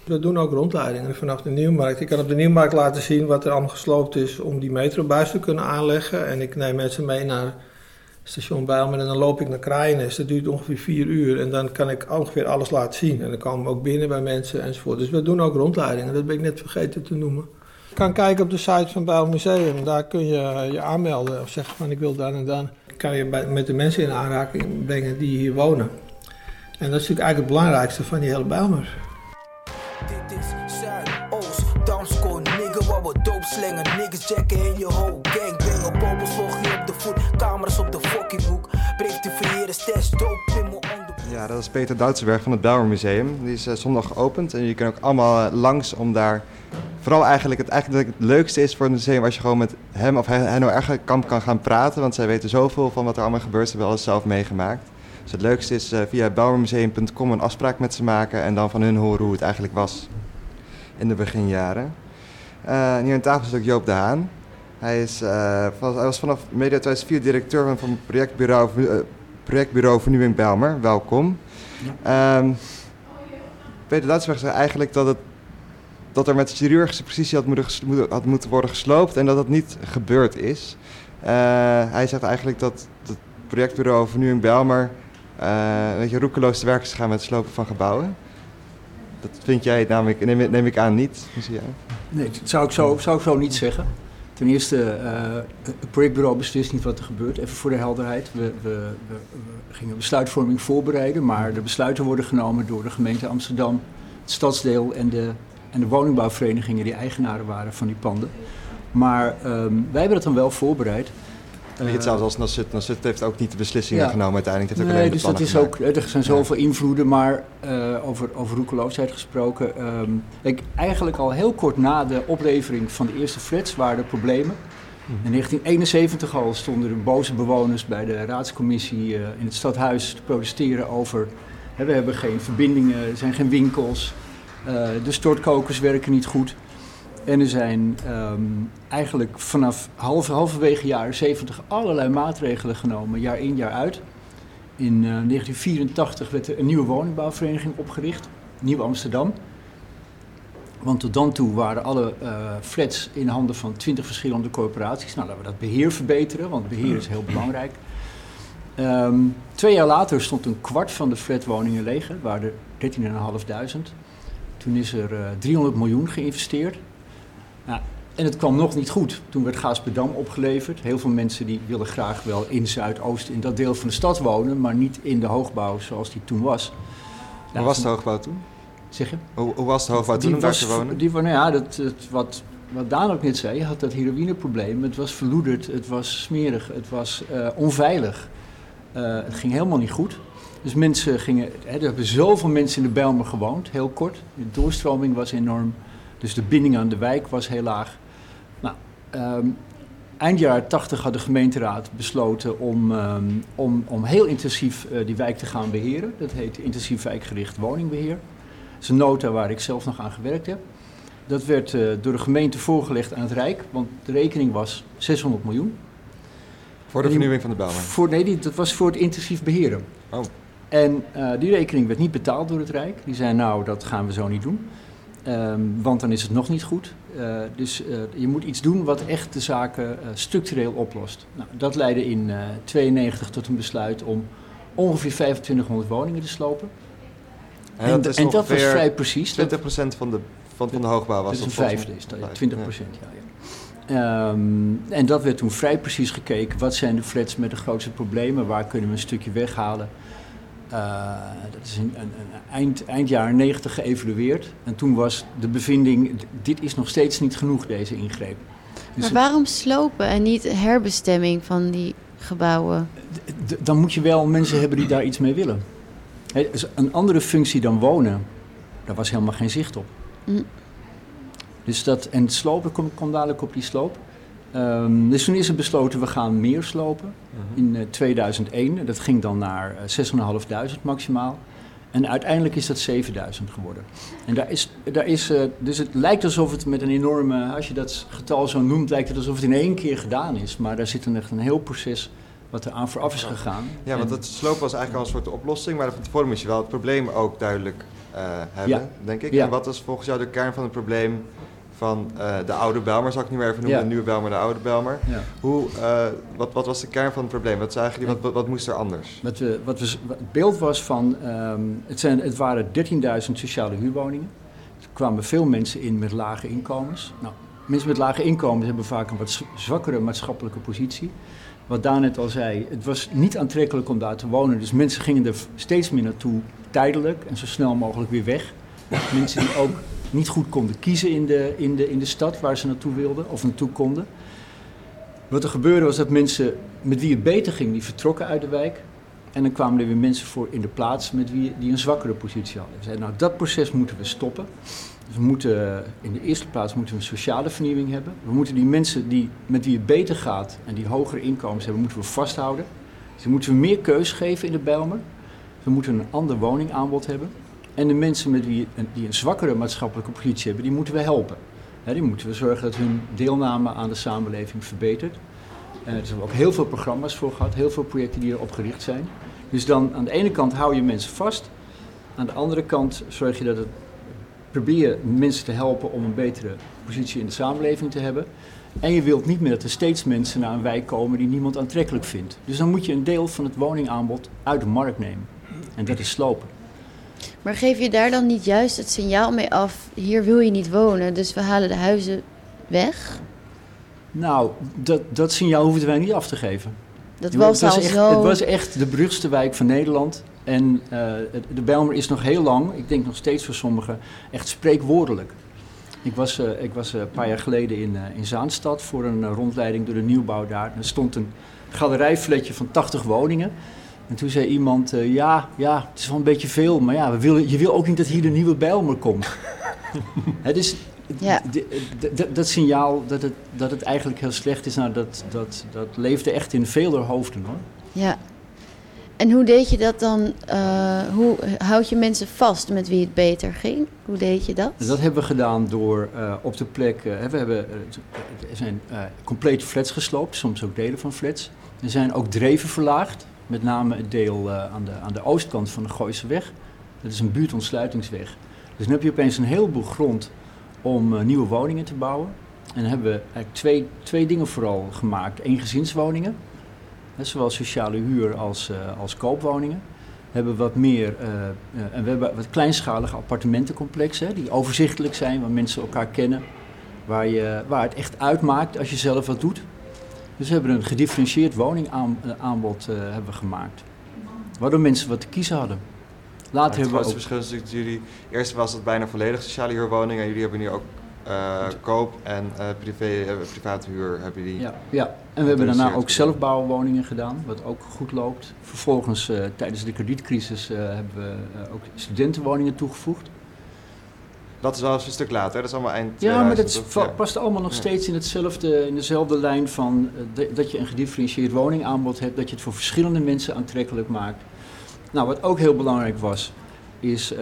Speaker 6: We doen ook rondleidingen vanaf de Nieuwmarkt. Ik kan op de Nieuwmarkt laten zien wat er allemaal gesloopt is om die metrobuis te kunnen aanleggen. En ik neem mensen mee naar station Bijlmer en dan loop ik naar Kraaienest. Dat duurt ongeveer vier uur en dan kan ik ongeveer alles laten zien. En dan komen we ook binnen bij mensen enzovoort. Dus we doen ook rondleidingen, dat ben ik net vergeten te noemen. Je kan kijken op de site van Bijl Museum, daar kun je je aanmelden of zeggen van ik wil dan en dan. kan je met de mensen in aanraking brengen die hier wonen. En dat is natuurlijk eigenlijk het belangrijkste van die hele Bijlmer.
Speaker 8: Dit is nigga, waar we dope slengen. Niggas in je whole gang. Bobels, volg je op de voet,
Speaker 2: Ja, dat is Peter Duitsenberg van het Bijlmer Museum. Die is eh, zondag geopend en je kan ook allemaal eh, langs om daar... Vooral eigenlijk het, eigenlijk het leukste is voor het museum als je gewoon met hem of Henno Ergenkamp kan gaan praten. Want zij weten zoveel van wat er allemaal gebeurt. Ze hebben alles zelf meegemaakt. Dus het leukste is eh, via bijlmermuseum.com een afspraak met ze maken en dan van hun horen hoe het eigenlijk was in de beginjaren. En hier aan tafel zit ook Joop de Haan. Hij, is, hij was vanaf medio 2004 directeur van, van projectbureau, projectbureau Vernieuwing Bijlmer. Welkom. Ehm, Peter Duitsberg zei eigenlijk dat, het, dat er met chirurgische precisie had moeten, had moeten worden gesloopt en dat dat niet gebeurd is. Eh, hij zegt eigenlijk dat het projectbureau Vernieuwing Bijlmer eh, een beetje roekeloos te werk is gegaan met het slopen van gebouwen. Dat vind jij namelijk, neem, ik- neem ik aan, niet. Ja.
Speaker 4: Nee, dat zou ik zo, zou ik zo niet zeggen. Ten eerste, eh, het projectbureau beslist niet wat er gebeurt. Even voor de helderheid. We, we, we, we gingen besluitvorming voorbereiden, maar de besluiten worden genomen door de gemeente Amsterdam, het stadsdeel en de, en de woningbouwverenigingen die eigenaren waren van die panden. Maar ehm, wij hebben dat dan wel voorbereid.
Speaker 2: Je het zelfs als Nasut. Nasut heeft ook niet de beslissingen
Speaker 4: Ja.
Speaker 2: genomen uiteindelijk. Het heeft ook
Speaker 4: Nee, dus
Speaker 2: de
Speaker 4: dat is ook, er zijn zoveel invloeden, maar eh, over, over roekeloosheid gesproken. ehm, ik, eigenlijk al heel kort na de oplevering van de eerste flats waren er problemen. In 1971 al stonden er boze bewoners bij de raadscommissie eh, in het stadhuis te protesteren over... Hè, we hebben geen verbindingen, er zijn geen winkels, eh, de stortkokers werken niet goed. En er zijn ehm, eigenlijk vanaf half, halverwege jaren 70 allerlei maatregelen genomen, jaar in jaar uit. In eh, 1984 werd er een nieuwe woningbouwvereniging opgericht, Nieuw Amsterdam. Want tot dan toe waren alle eh, flats in handen van 20 verschillende corporaties. Nou, laten we dat beheer verbeteren, want beheer is heel belangrijk. Ehm, twee jaar later stond een kwart van de flatwoningen leeg. Waren er 13.500. Toen is er eh, 300 miljoen geïnvesteerd. Nou, en het kwam nog niet goed. Toen werd Gaasperdam opgeleverd. Heel veel mensen die willen graag wel in Zuidoost, in dat deel van de stad wonen, maar niet in de hoogbouw zoals die toen was.
Speaker 2: Hoe
Speaker 4: Nou,
Speaker 2: was de hoogbouw toen?
Speaker 4: Zeg je?
Speaker 2: Hoe, hoe was de hoogbouw toen om daar te wonen?
Speaker 4: Die, nou ja, dat, wat, wat Daan ook net zei, je had dat heroïneprobleem. Het was verloederd, het was smerig, het was eh, onveilig. Eh, het ging helemaal niet goed. Dus mensen gingen, hè, er hebben zoveel mensen in de Bijlmer gewoond, heel kort. De doorstroming was enorm, dus de binding aan de wijk was heel laag. Nou, ehm, eind jaren 80 had de gemeenteraad besloten om, ehm, om, om heel intensief eh, die wijk te gaan beheren. Dat heet intensief wijkgericht woningbeheer. Dat is een nota waar ik zelf nog aan gewerkt heb. Dat werd eh, door de gemeente voorgelegd aan het Rijk, want de rekening was 600 miljoen.
Speaker 2: Voor de vernieuwing van de Bijlmer.
Speaker 4: Voor, nee, die, dat was voor het intensief beheren.
Speaker 2: Oh.
Speaker 4: En eh, die rekening werd niet betaald door het Rijk. Die zei, nou, dat gaan we zo niet doen. Ehm, want dan is het nog niet goed. Eh, dus eh, je moet iets doen wat echt de zaken eh, structureel oplost. Nou, dat leidde in 1992 tot een besluit om ongeveer 2500 woningen te slopen.
Speaker 2: En dat is
Speaker 4: en dat was vrij precies. Dat-
Speaker 2: 20% van de, van, van de hoogbouw was
Speaker 4: dat is een vijfde, is dat, ja,
Speaker 2: mij.
Speaker 4: 20 procent. Ja, ja. Ehm, en dat werd toen vrij precies gekeken. Wat zijn de flats met de grootste problemen? Waar kunnen we een stukje weghalen? Eh, dat is in, een, een eind, eind jaren 90 geëvalueerd. En toen was de bevinding, dit is nog steeds niet genoeg, deze ingreep. Dus
Speaker 5: Maar waarom slopen en niet herbestemming van die gebouwen?
Speaker 4: dan moet je wel mensen hebben die daar iets mee willen. Hè, dus een andere functie dan wonen, daar was helemaal geen zicht op.
Speaker 5: Mm.
Speaker 4: Dus dat, en het slopen, kom dadelijk op die sloop. Ehm, dus toen is er besloten, we gaan meer slopen
Speaker 2: Mhm.
Speaker 4: in eh, 2001. Dat ging dan naar eh, 6.500 maximaal. En uiteindelijk is dat 7000 geworden. En daar is, daar is, eh, dus het lijkt alsof het met een enorme, als je dat getal zo noemt, lijkt het alsof het in één keer gedaan is. Maar daar zit een echt een heel proces wat er aan vooraf is gegaan.
Speaker 2: Ja, want
Speaker 4: En-
Speaker 2: het sloop was eigenlijk al een soort oplossing, maar van tevoren moest je wel het probleem ook duidelijk eh, hebben,
Speaker 4: Ja.
Speaker 2: denk ik.
Speaker 4: Ja.
Speaker 2: En wat is volgens jou de kern van het probleem van eh, de oude Belmer, zal ik niet meer even noemen,
Speaker 4: Ja.
Speaker 2: de nieuwe Belmer, de oude Belmer.
Speaker 4: Ja.
Speaker 2: Hoe, eh, wat, wat was de kern van het probleem? Wat, zagen jullie, wat, wat, wat moest er anders?
Speaker 4: Wat we, wat we, wat het beeld was van, ehm, het, zijn, het waren 13.000 sociale huurwoningen. Er kwamen veel mensen in met lage inkomens. Nou, mensen met lage inkomens hebben vaak een wat zwakkere maatschappelijke positie. Wat Daan net al zei, het was niet aantrekkelijk om daar te wonen. Dus mensen gingen er steeds meer naartoe tijdelijk en zo snel mogelijk weer weg. Mensen die ook niet goed konden kiezen in de, in de, in de stad waar ze naartoe wilden of naartoe konden. Wat er gebeurde was dat mensen met wie het beter ging, die vertrokken uit de wijk. En dan kwamen er weer mensen voor in de plaats met wie die een zwakkere positie hadden. We zeiden, nou dat proces moeten we stoppen. Dus we moeten, in de eerste plaats moeten we een sociale vernieuwing hebben. We moeten die mensen die, met wie het beter gaat en die hogere inkomens hebben, moeten we vasthouden. Dus moeten we meer keus geven in de Bijlmer. We moeten een ander woningaanbod hebben. En de mensen met wie, die een zwakkere maatschappelijke positie hebben, die moeten we helpen. Die moeten we zorgen dat hun deelname aan de samenleving verbetert. Eh, er zijn ook heel veel programma's voor gehad, heel veel projecten die erop gericht zijn. Dus dan aan de ene kant hou je mensen vast. Aan de andere kant zorg je dat het probeer mensen te helpen om een betere positie in de samenleving te hebben. En je wilt niet meer dat er steeds mensen naar een wijk komen die niemand aantrekkelijk vindt. Dus dan moet je een deel van het woningaanbod uit de markt nemen. En dat is slopen.
Speaker 5: Maar geef je daar dan niet juist het signaal mee af, hier wil je niet wonen, dus we halen de huizen weg?
Speaker 4: Nou, dat, dat signaal hoefden wij niet af te geven.
Speaker 5: Dat
Speaker 4: Het
Speaker 5: was
Speaker 4: echt,
Speaker 5: zo...
Speaker 4: Het was echt de beruchtste wijk van Nederland. En eh, de Bijlmer is nog heel lang, ik denk nog steeds voor sommigen, echt spreekwoordelijk. Ik was, eh, ik was eh, een paar jaar geleden in, in Zaanstad voor een rondleiding door de nieuwbouw daar. Er stond een galerijfletje van 80 woningen. En toen zei iemand, eh, ja, ja, het is wel een beetje veel, maar ja, we willen, je wil ook niet dat hier de nieuwe Bijlmer komt. [laughs] het is,
Speaker 5: Ja.
Speaker 4: d- d- d- dat signaal dat het, dat het eigenlijk heel slecht is, nou, dat, dat, dat leefde echt in vele hoofden hoor.
Speaker 5: Ja. En hoe deed je dat dan? eh, hoe houd je mensen vast met wie het beter ging? Hoe deed je dat?
Speaker 4: Dat hebben we gedaan door eh, op de plek. we hebben, er zijn eh, complete flats gesloopt, soms ook delen van flats. Er zijn ook dreven verlaagd, met name het deel eh, aan, de, aan de oostkant van de Gooiseweg. Dat is een buurtontsluitingsweg. Dus dan heb je opeens een heleboel grond om eh, nieuwe woningen te bouwen. En dan hebben we eigenlijk twee, twee dingen vooral gemaakt. Eengezinswoningen, zowel sociale huur als, eh, als koopwoningen. We hebben wat meer, en we hebben wat kleinschalige appartementencomplexen, die overzichtelijk zijn, waar mensen elkaar kennen, waar, je, waar het echt uitmaakt als je zelf wat doet. Dus we hebben een gedifferentieerd woningaanbod eh, hebben we gemaakt, waardoor mensen wat te kiezen hadden. Later
Speaker 2: het
Speaker 4: hebben we
Speaker 2: grootste
Speaker 4: ook,
Speaker 2: verschil is natuurlijk dat jullie... Eerst was het bijna volledig sociale huurwoningen. En jullie hebben nu ook eh, koop en eh, privé, eh, private huur. Hebben jullie...
Speaker 4: ja, ja, en we hebben daarna ook zelfbouwwoningen gedaan, wat ook goed loopt. Vervolgens, eh, tijdens de kredietcrisis, eh, hebben we eh, ook studentenwoningen toegevoegd.
Speaker 2: Dat is wel eens een stuk later. Dat is allemaal eind
Speaker 4: Ja, maar dat
Speaker 2: 2000,
Speaker 4: is-
Speaker 2: of-
Speaker 4: va- past allemaal nog steeds in, hetzelfde, in dezelfde lijn van eh, de- dat je een gedifferentieerd woningaanbod hebt, dat je het voor verschillende mensen aantrekkelijk maakt. Nou, wat ook heel belangrijk was, is uh,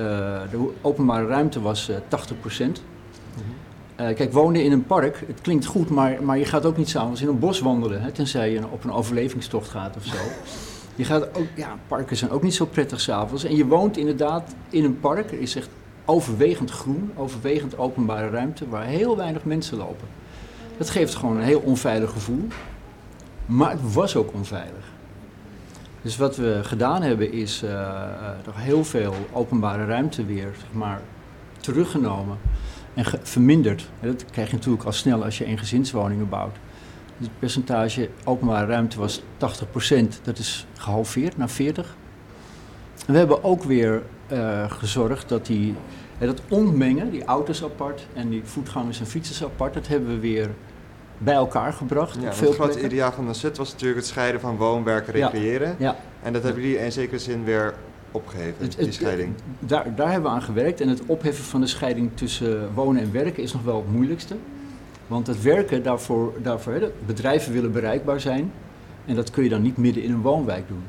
Speaker 4: de openbare ruimte was uh, 80%. Uh, kijk, wonen in een park, het klinkt goed, maar, maar je gaat ook niet s'avonds in een bos wandelen, hè, tenzij je op een overlevingstocht gaat of zo. [laughs] Je gaat ook, ja, parken zijn ook niet zo prettig s'avonds. En je woont inderdaad in een park, er is echt overwegend groen, overwegend openbare ruimte waar heel weinig mensen lopen. Dat geeft gewoon een heel onveilig gevoel. Maar het was ook onveilig. Dus wat we gedaan hebben is uh, toch heel veel openbare ruimte weer zeg maar, teruggenomen en verminderd. Dat krijg je natuurlijk al snel als je eengezinswoningen bouwt. Dus het percentage openbare ruimte was 80%, dat is gehalveerd naar 40%. En we hebben ook weer uh, gezorgd dat die, dat ontmengen, die auto's apart en die voetgangers en fietsers apart, dat hebben we weer bij elkaar gebracht.
Speaker 2: Ja,
Speaker 4: op veel
Speaker 2: het grote ideaal van de SUT was natuurlijk het scheiden van woonwerken recreëren.
Speaker 4: Ja, ja.
Speaker 2: En dat hebben jullie in zekere zin weer opgegeven,
Speaker 4: Het-
Speaker 2: die
Speaker 4: het-
Speaker 2: scheiding.
Speaker 4: Daar, daar hebben we aan gewerkt. En het opheffen van de scheiding tussen wonen en werken is nog wel het moeilijkste. Want het werken, daarvoor, daarvoor bedrijven willen bereikbaar zijn. En dat kun je dan niet midden in een woonwijk doen.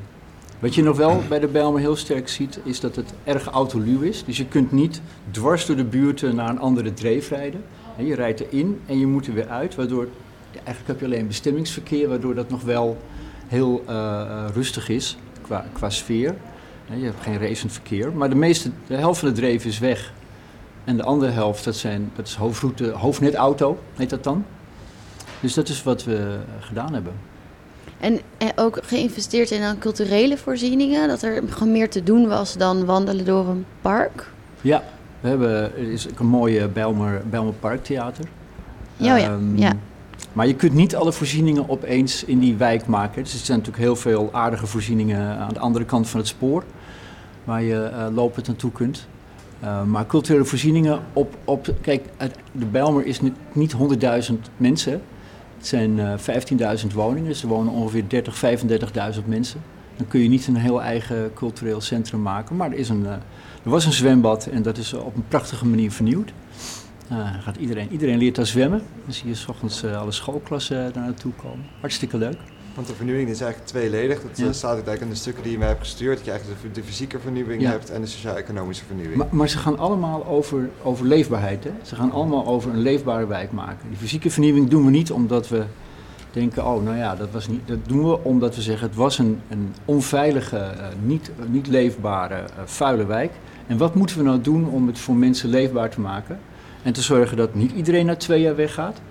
Speaker 4: Wat je nog wel bij de Bijlmer heel sterk ziet, is dat het erg autoluw is. Dus je kunt niet dwars door de buurten naar een andere dreef rijden. En je rijdt erin en je moet er weer uit, waardoor... Eigenlijk heb je alleen bestemmingsverkeer, waardoor dat nog wel heel eh, eh, rustig is qua, qua sfeer. Je hebt geen racend verkeer, maar de, meeste, de helft van de dreef is weg. En de andere helft, dat, zijn, dat is hoofdroute, hoofdnetauto, heet dat dan. Dus dat is wat we gedaan hebben.
Speaker 5: En eh, ook geïnvesteerd in aan culturele voorzieningen, dat er gewoon meer te doen was dan wandelen door een park.
Speaker 4: Ja, we hebben, er is een mooie Bijlmer, Bijlmer Parktheater.
Speaker 5: Ja, ja,
Speaker 4: Ehm,
Speaker 5: ja.
Speaker 4: Maar je kunt niet alle voorzieningen opeens in die wijk maken. Dus er zijn natuurlijk heel veel aardige voorzieningen aan de andere kant van het spoor, waar je eh, lopend naartoe kunt. Eh, maar culturele voorzieningen op, op kijk, de Bijlmer is niet 100.000 mensen. Het zijn eh 15.000 woningen, dus er wonen ongeveer 30, 35.000 mensen. Dan kun je niet een heel eigen cultureel centrum maken. Maar er, is een, eh, er was een zwembad en dat is op een prachtige manier vernieuwd. Eh, gaat iedereen, iedereen leert daar zwemmen. Dan zie je s ochtends eh, alle schoolklassen daar naartoe komen. Hartstikke leuk.
Speaker 2: Want de vernieuwing is eigenlijk tweeledig. Dat eh,
Speaker 4: Ja.
Speaker 2: staat ook eigenlijk in de stukken die je mij hebt gestuurd. Dat je eigenlijk de, de fysieke vernieuwing
Speaker 4: Ja.
Speaker 2: hebt en de sociaal-economische vernieuwing.
Speaker 4: Maar, maar ze gaan allemaal over, over leefbaarheid. Hè? Ze gaan allemaal over een leefbare wijk maken. Die fysieke vernieuwing doen we niet omdat we denken, oh nou ja, dat was niet. Dat doen we omdat we zeggen, het was een, een onveilige, eh, niet, niet leefbare, eh, vuile wijk. En wat moeten we nou doen om het voor mensen leefbaar te maken? En te zorgen dat niet iedereen na twee jaar weggaat.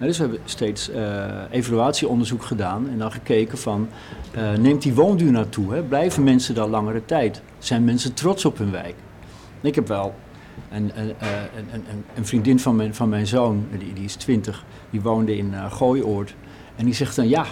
Speaker 4: Nou, dus we hebben steeds eh, evaluatieonderzoek gedaan en dan gekeken van, eh, neemt die woonduur naartoe? Hè? Blijven mensen daar langere tijd? Zijn mensen trots op hun wijk? Ik heb wel een, een, eh, een, een, vriendin van mijn, van mijn zoon, die, die is 20, die woonde in eh Gooioord. En die zegt dan, ja,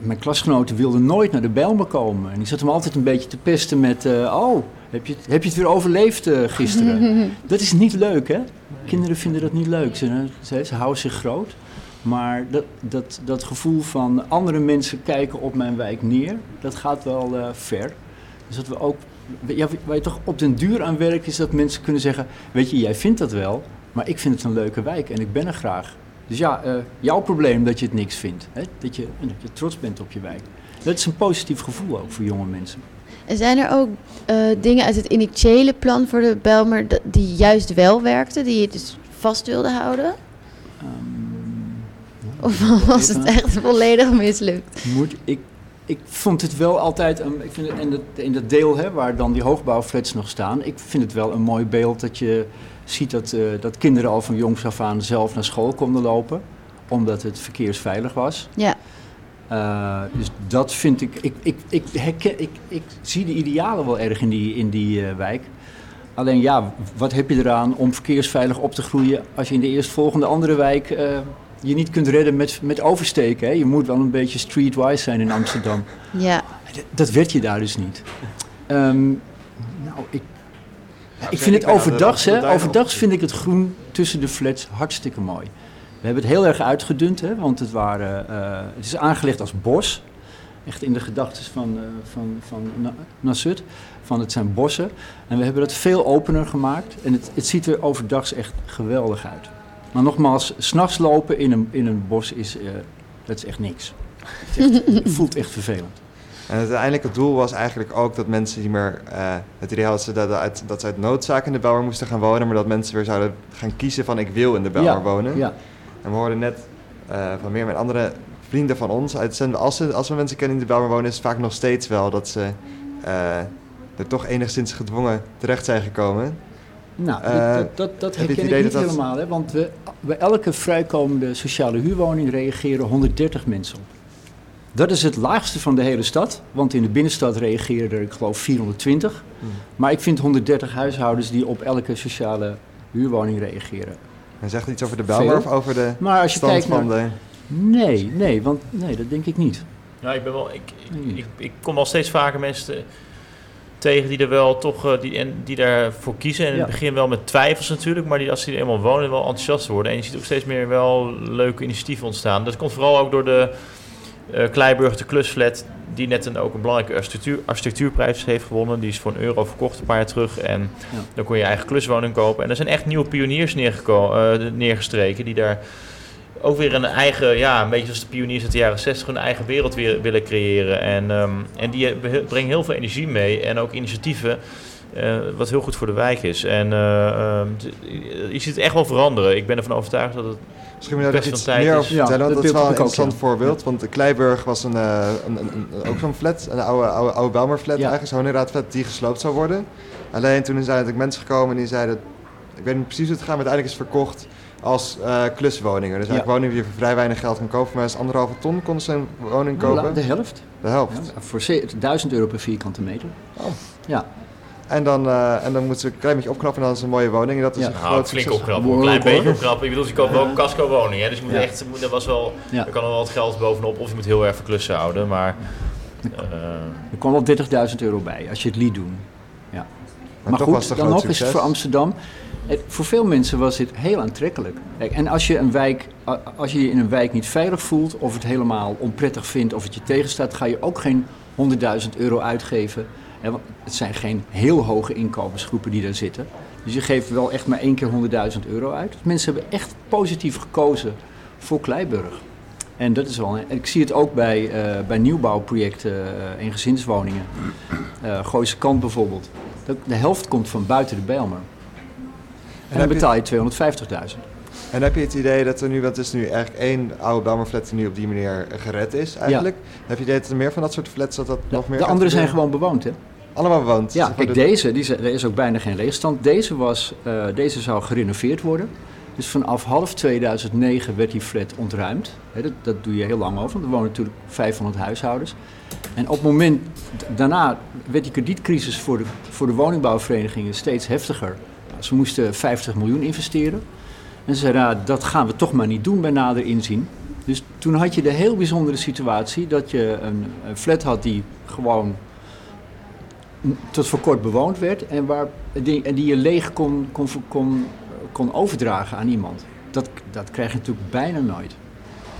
Speaker 4: mijn klasgenoten wilden nooit naar de Bijlmer komen. En die zat hem altijd een beetje te pesten met, oh, heb je, het- heb je het weer overleefd eh, gisteren? [laughs] dat is niet leuk, hè? Kinderen vinden dat niet leuk. Ze, ze, ze houden zich groot. Maar dat, dat, dat gevoel van andere mensen kijken op mijn wijk neer, dat gaat wel eh, ver. Dus dat we ook, ja, waar je toch op den duur aan werkt, is dat mensen kunnen zeggen: Weet je, jij vindt dat wel, maar ik vind het een leuke wijk en ik ben er graag. Dus ja, eh, jouw probleem dat je het niks vindt. Hè? Dat, je, dat je trots bent op je wijk. Dat is een positief gevoel ook voor jonge mensen.
Speaker 5: En zijn er ook eh, dingen uit het initiële plan voor de Belmer die juist wel werkten, die je dus vast wilde houden? Of was het echt volledig mislukt?
Speaker 4: Moet ik, ik vond het wel altijd, een, ik vind het, in, dat, in dat deel hè, waar dan die hoogbouwflats nog staan, ik vind het wel een mooi beeld dat je ziet dat, eh, dat kinderen al van jongs af aan zelf naar school konden lopen, omdat het verkeersveilig was.
Speaker 5: Ja.
Speaker 4: Eh, dus dat vind ik, ik, ik, ik, herken, ik, ik zie de idealen wel erg in die, in die eh, wijk. Alleen ja, wat heb je eraan om verkeersveilig op te groeien als je in de eerstvolgende andere wijk eh, je niet kunt redden met, met oversteken? Hè? Je moet wel een beetje streetwise zijn in Amsterdam.
Speaker 5: Ja.
Speaker 4: Dat, dat werd je daar dus niet. Ehm, nou, ik, ja, ik vind het overdags, hè, overdags vind ik het groen tussen de flats hartstikke mooi. We hebben het heel erg uitgedund, hè, want het, waren, eh, het is aangelegd als bos. Echt in de gedachten van, eh, van, van Na-. Van het zijn bossen. En we hebben het veel opener gemaakt. En het, het ziet er overdags echt geweldig uit. Maar nogmaals, s'nachts lopen in een, in een bos is, eh, dat is echt niks. Het, is echt- het voelt echt vervelend.
Speaker 2: En het uiteindelijke doel was eigenlijk ook dat mensen niet meer het idee hadden ze dat, uit, dat ze uit noodzaak in de Belmer moesten gaan wonen, maar dat mensen weer zouden gaan kiezen van ik wil in de Belmer
Speaker 4: Ja,
Speaker 2: wonen.
Speaker 4: Ja.
Speaker 2: En we hoorden net eh, van meer met andere vrienden van ons uit zenden, als, ze, als we mensen kennen die in de Belmer wonen, is het vaak nog steeds wel dat ze eh, er toch enigszins gedwongen terecht zijn gekomen.
Speaker 4: Nou,
Speaker 2: Eh,
Speaker 4: dat, dat, dat herken ik niet
Speaker 2: dat
Speaker 4: helemaal. Hè, want we, bij elke vrijkomende sociale huurwoning reageren 130 mensen op. Dat is het laagste van de hele stad. Want in de binnenstad reageren er, ik geloof, 420.
Speaker 2: Hmm.
Speaker 4: Maar ik vind 130 huishoudens die op elke sociale huurwoning reageren.
Speaker 2: En zegt iets over de
Speaker 4: Veel.
Speaker 2: of over de
Speaker 4: Maar als je
Speaker 2: stand
Speaker 4: kijkt
Speaker 2: van
Speaker 4: naar...
Speaker 2: de...
Speaker 4: Nee, nee, want nee, dat denk ik niet.
Speaker 3: Ja, ik ben wel. Ik, ik, ik, ik kom wel steeds vaker mensen te- tegen die er wel toch eh, die, en die daarvoor kiezen. En in
Speaker 4: Ja.
Speaker 3: het begin wel met twijfels natuurlijk, maar die als die er eenmaal wonen wel enthousiast worden. En je ziet ook steeds meer wel leuke initiatieven ontstaan. Dat komt vooral ook door de eh Kleiburg, de klusflat, die net een, ook een belangrijke architectuur, architectuurprijs heeft gewonnen. Die is voor een euro verkocht een paar jaar terug. En
Speaker 4: Ja.
Speaker 3: dan kon je je eigen kluswoning kopen. En er zijn echt nieuwe pioniers neergeko- eh, neergestreken die daar ook weer een eigen, ja, een beetje als de pioniers uit de jaren 60, een eigen wereld weer willen creëren. En, ehm, en die he- brengen heel veel energie mee en ook initiatieven, eh, wat heel goed voor de wijk is. En eh, ehm, je ziet het echt wel veranderen. Ik ben ervan overtuigd dat het.
Speaker 2: Misschien moet je daar iets meer
Speaker 3: is-
Speaker 2: over
Speaker 4: Ja,
Speaker 2: vertellen, want
Speaker 4: dat
Speaker 2: dat is wel een
Speaker 4: ook,
Speaker 2: interessant
Speaker 4: ja.
Speaker 2: voorbeeld. Want de Kleiburg was een, eh, een, een, een- ook zo'n flat, een oude, oude, oude Belmer-flat
Speaker 4: Ja.
Speaker 2: eigenlijk, zo'n Honingraad-flat die gesloopt zou worden. Alleen toen zijn natuurlijk mensen gekomen en die zeiden, ik weet niet precies hoe het gaat, maar uiteindelijk is het verkocht als eh, kluswoningen. Dus eigenlijk
Speaker 4: Ja.
Speaker 2: woningen die je voor vrij weinig geld kan kopen, maar als anderhalve ton konden ze een woning kopen.
Speaker 4: De helft.
Speaker 2: De helft.
Speaker 4: Ja, voor ze- 1000 euro per vierkante meter.
Speaker 2: Oh.
Speaker 4: Ja.
Speaker 2: En dan, eh, en dan moeten ze een klein beetje opknappen en dan is het een mooie woning. En dat is
Speaker 4: Ja.
Speaker 2: een
Speaker 3: Nou,
Speaker 2: groot
Speaker 3: flink
Speaker 2: succes.
Speaker 3: opknappen, een klein beetje opknappen. Ik bedoel, je koopt wel een casco-woning, hè, dus je moet
Speaker 4: Ja.
Speaker 3: echt, moet- dat was wel,
Speaker 4: Ja.
Speaker 3: er kan er wel wat geld bovenop of je moet heel erg verklussen houden, maar... eh,
Speaker 4: Er kwam wel 30.000 euro bij als je het liet doen. Ja. Maar, goed,
Speaker 2: een
Speaker 4: dan nog is het voor Amsterdam. Het, voor veel mensen was dit heel aantrekkelijk. Kijk, en als je, een wijk, als je je in een wijk niet veilig voelt, of het helemaal onprettig vindt, of het je tegenstaat, ga je ook geen 100.000 euro uitgeven. Het zijn geen heel hoge inkomensgroepen die daar zitten. Dus je geeft wel echt maar één keer 100.000 euro uit. Dus mensen hebben echt positief gekozen voor Kleiburg. En dat is wel. Ik zie het ook bij, eh, bij nieuwbouwprojecten eh, in gezinswoningen. Eh Gooise kant bijvoorbeeld. Dat- De helft komt van buiten de Bijlmer. En dan
Speaker 2: je-
Speaker 4: betaal je 250.000.
Speaker 2: En heb je het idee dat er nu, want het is nu eigenlijk één oude Belmerflat die nu op die manier gered is eigenlijk. Heb je het idee dat er meer van dat soort flats, dat dat nog meer
Speaker 4: De andere zijn gewoon bewoond, hè?
Speaker 2: Allemaal bewoond.
Speaker 4: Ja, kijk,
Speaker 2: de-
Speaker 4: deze, die, er is ook bijna geen leegstand. Deze, was, eh, deze zou gerenoveerd worden. Dus vanaf half 2009 werd die flat ontruimd. Dat, dat doe je heel lang over, want er wonen natuurlijk 500 huishoudens. En op het moment daarna werd die kredietcrisis voor de, voor de woningbouwverenigingen steeds heftiger. Nou, ze moesten 50 miljoen investeren. En ze zeiden, nou, dat gaan we toch maar niet doen bij nader inzien. Dus toen had je de heel bijzondere situatie dat je een, een flat had die gewoon tot voor kort bewoond werd en, waar, die, en die je leeg kon, kon, kon, kon overdragen aan iemand. Dat, dat krijg je natuurlijk bijna nooit.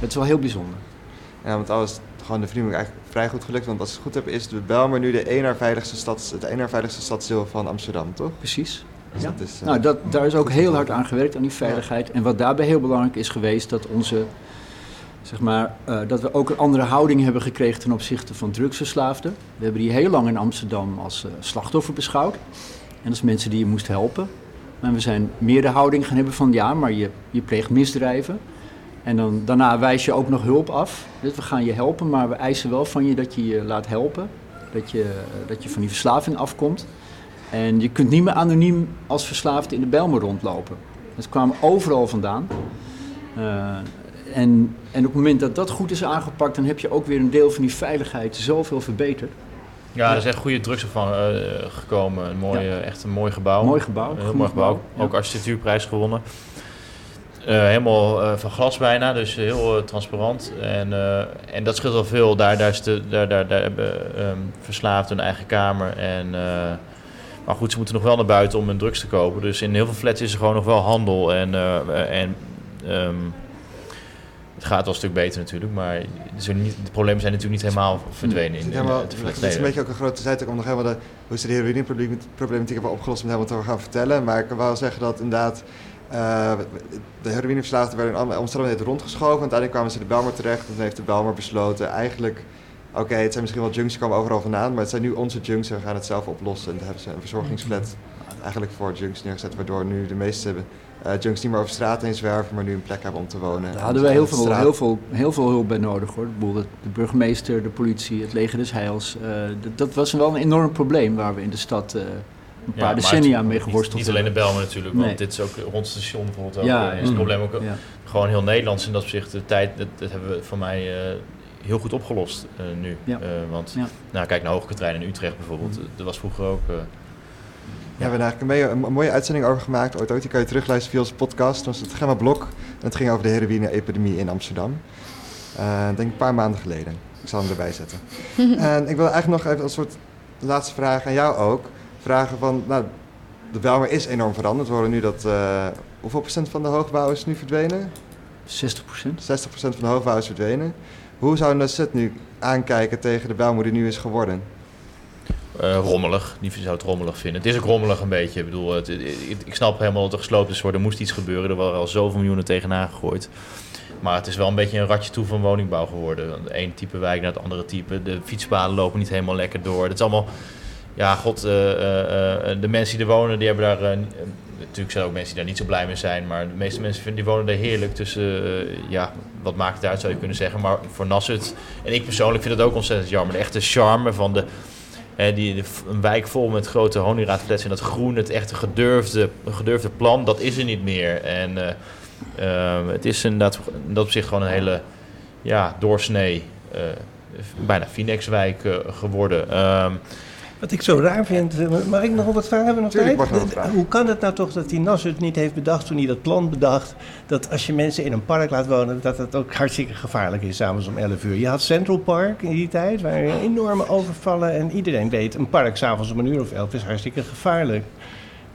Speaker 4: Dat is wel heel bijzonder.
Speaker 2: Ja, want alles gewoon de vernieuwing eigenlijk vrij goed gelukt. Want als ik het goed heb, is de Belmer nu de één na veiligste stad, het één veiligste stadsdeel van Amsterdam, toch?
Speaker 4: Precies.
Speaker 2: Dus
Speaker 4: Ja.
Speaker 2: dat is, eh,
Speaker 4: Nou, dat, daar is ook heel hard aan gewerkt, aan die veiligheid. En wat daarbij heel belangrijk is geweest, dat onze, zeg maar, eh, dat we ook een andere houding hebben gekregen ten opzichte van drugsverslaafden. We hebben die heel lang in Amsterdam als eh, slachtoffer beschouwd. En als mensen die je moest helpen. En we zijn meer de houding gaan hebben van, ja, maar je, je pleegt misdrijven. En dan, daarna wijs je ook nog hulp af. Dus we gaan je helpen, maar we eisen wel van je dat je je laat helpen. Dat je, eh, dat je van die verslaving afkomt. En je kunt niet meer anoniem als verslaafde in de Bijlmer rondlopen. Dat kwamen overal vandaan. En, en op het moment dat dat goed is aangepakt, dan heb je ook weer een deel van die veiligheid zoveel verbeterd.
Speaker 3: Ja, er is echt goede drugs van eh, gekomen. Een mooi, Echt een mooi gebouw.
Speaker 4: Mooi gebouw,
Speaker 3: Een heel mooi gebouw.
Speaker 4: gebouw, ja.
Speaker 3: Ook architectuurprijs gewonnen. Eh, helemaal eh, van glas bijna, dus heel transparant. En, en dat scheelt wel veel. Daar, daar, is de, daar, daar, daar hebben ehm verslaafden een eigen kamer. En, maar goed, ze moeten nog wel naar buiten om hun drugs te kopen. Dus in heel veel flats is er gewoon nog wel handel. En, en ehm, het gaat wel een stuk beter natuurlijk. Maar het niet, de problemen zijn natuurlijk niet helemaal verdwenen in, in
Speaker 2: Helemaal,
Speaker 3: de
Speaker 2: dat
Speaker 3: flats.
Speaker 2: is een beetje ook een grote zijtak om nog helemaal de, hoe ze de heroïneproblematiek hebben opgelost om helemaal te gaan vertellen. Maar ik kan wel zeggen dat inderdaad eh, de heroïneverslaafden werden in Am- Amsterdam net rondgeschoven. Uiteindelijk kwamen ze in de Belmer terecht en toen heeft de Belmer besloten eigenlijk, oké het zijn misschien wel junks die komen overal vandaan, maar het zijn nu onze junks en we gaan het zelf oplossen. En daar hebben ze een verzorgingsflat eigenlijk voor junks neergezet, waardoor nu de meeste eh, junks niet meer over straat heen zwerven, maar nu een plek hebben om te wonen.
Speaker 4: Daar hadden we heel veel,
Speaker 2: Straat-
Speaker 4: heel, veel, heel veel hulp bij nodig hoor. Ik bedoel, De de burgemeester, de politie, het leger des heils. eh, dat- dat was wel een enorm probleem waar we in de stad eh, een paar decennia
Speaker 3: het-
Speaker 4: mee geworsteld
Speaker 3: Niet alleen de
Speaker 4: hebben.
Speaker 3: Belmen natuurlijk, want
Speaker 4: Nee.
Speaker 3: dit is ook rond het station bijvoorbeeld ook.
Speaker 4: Ja,
Speaker 3: eh, is
Speaker 4: mm.
Speaker 3: het probleem ook
Speaker 4: Ja.
Speaker 3: gewoon heel Nederlands in dat opzicht. De tijd, dat, dat hebben we voor mij eh, heel goed opgelost eh, nu.
Speaker 4: Ja.
Speaker 3: Eh, want
Speaker 4: Ja.
Speaker 3: nou, kijk naar Hoogkatrein in Utrecht bijvoorbeeld. Dat was vroeger ook...
Speaker 2: Ja, we hebben eigenlijk een, een mooie uitzending over gemaakt. Ooit, ooit, die kan je terugluisteren via onze podcast. Dat was het Gemma Blok. En het ging over de heroïne-epidemie in Amsterdam. Eh, Ik denk een paar maanden geleden. Ik zal hem erbij zetten. [laughs] en ik wil eigenlijk nog even als soort laatste vraag aan jou ook. Vragen van, nou, de Belmer is enorm veranderd. We horen nu dat, eh, hoeveel procent van de hoogbouw is nu verdwenen?
Speaker 4: 60 procent.
Speaker 2: 60% van de hoogbouw is verdwenen. Hoe zou Nasset nu aankijken tegen de Belmer die nu is geworden?
Speaker 3: Eh, rommelig. Die zou het rommelig vinden. Het is ook rommelig een beetje. Ik bedoel, het, ik snap helemaal dat er gesloopt is worden. Er moest iets gebeuren. Er waren al zoveel miljoenen tegenaan gegooid. Maar het is wel een beetje een ratje toe van woningbouw geworden. De een type wijk naar het andere type. De fietspaden lopen niet helemaal lekker door. Het is allemaal... Ja, god, eh, eh, de mensen die er wonen, die hebben daar... natuurlijk zijn er ook mensen die daar niet zo blij mee zijn. Maar de meeste mensen vinden, die wonen daar heerlijk. Eh, ja, wat maakt het uit, zou je kunnen zeggen. Maar voor Nasset, en ik persoonlijk vind het ook ontzettend jammer. De echte charme van de... Die, een wijk vol met grote honingraadflats en dat groen, het echte gedurfde, gedurfde plan, dat is er niet meer. En eh, eh, het is inderdaad in dat opzicht gewoon een hele ja, doorsnee, eh, bijna Phoenix-wijk eh, geworden. Ehm,
Speaker 1: Wat ik zo raar vind, eh, mag ik nog wat vragen? Hebben nog
Speaker 2: Tuurlijk,
Speaker 1: tijd?
Speaker 2: mag nog wat vragen.
Speaker 1: Hoe kan het nou toch dat die Nasser het niet heeft bedacht toen hij dat plan bedacht, dat als je mensen in een park laat wonen, dat het ook hartstikke gevaarlijk is, s'avonds om 11 uur. Je had Central Park in die tijd, waar enorme overvallen en iedereen weet, een park s'avonds om een uur of 11 is hartstikke gevaarlijk.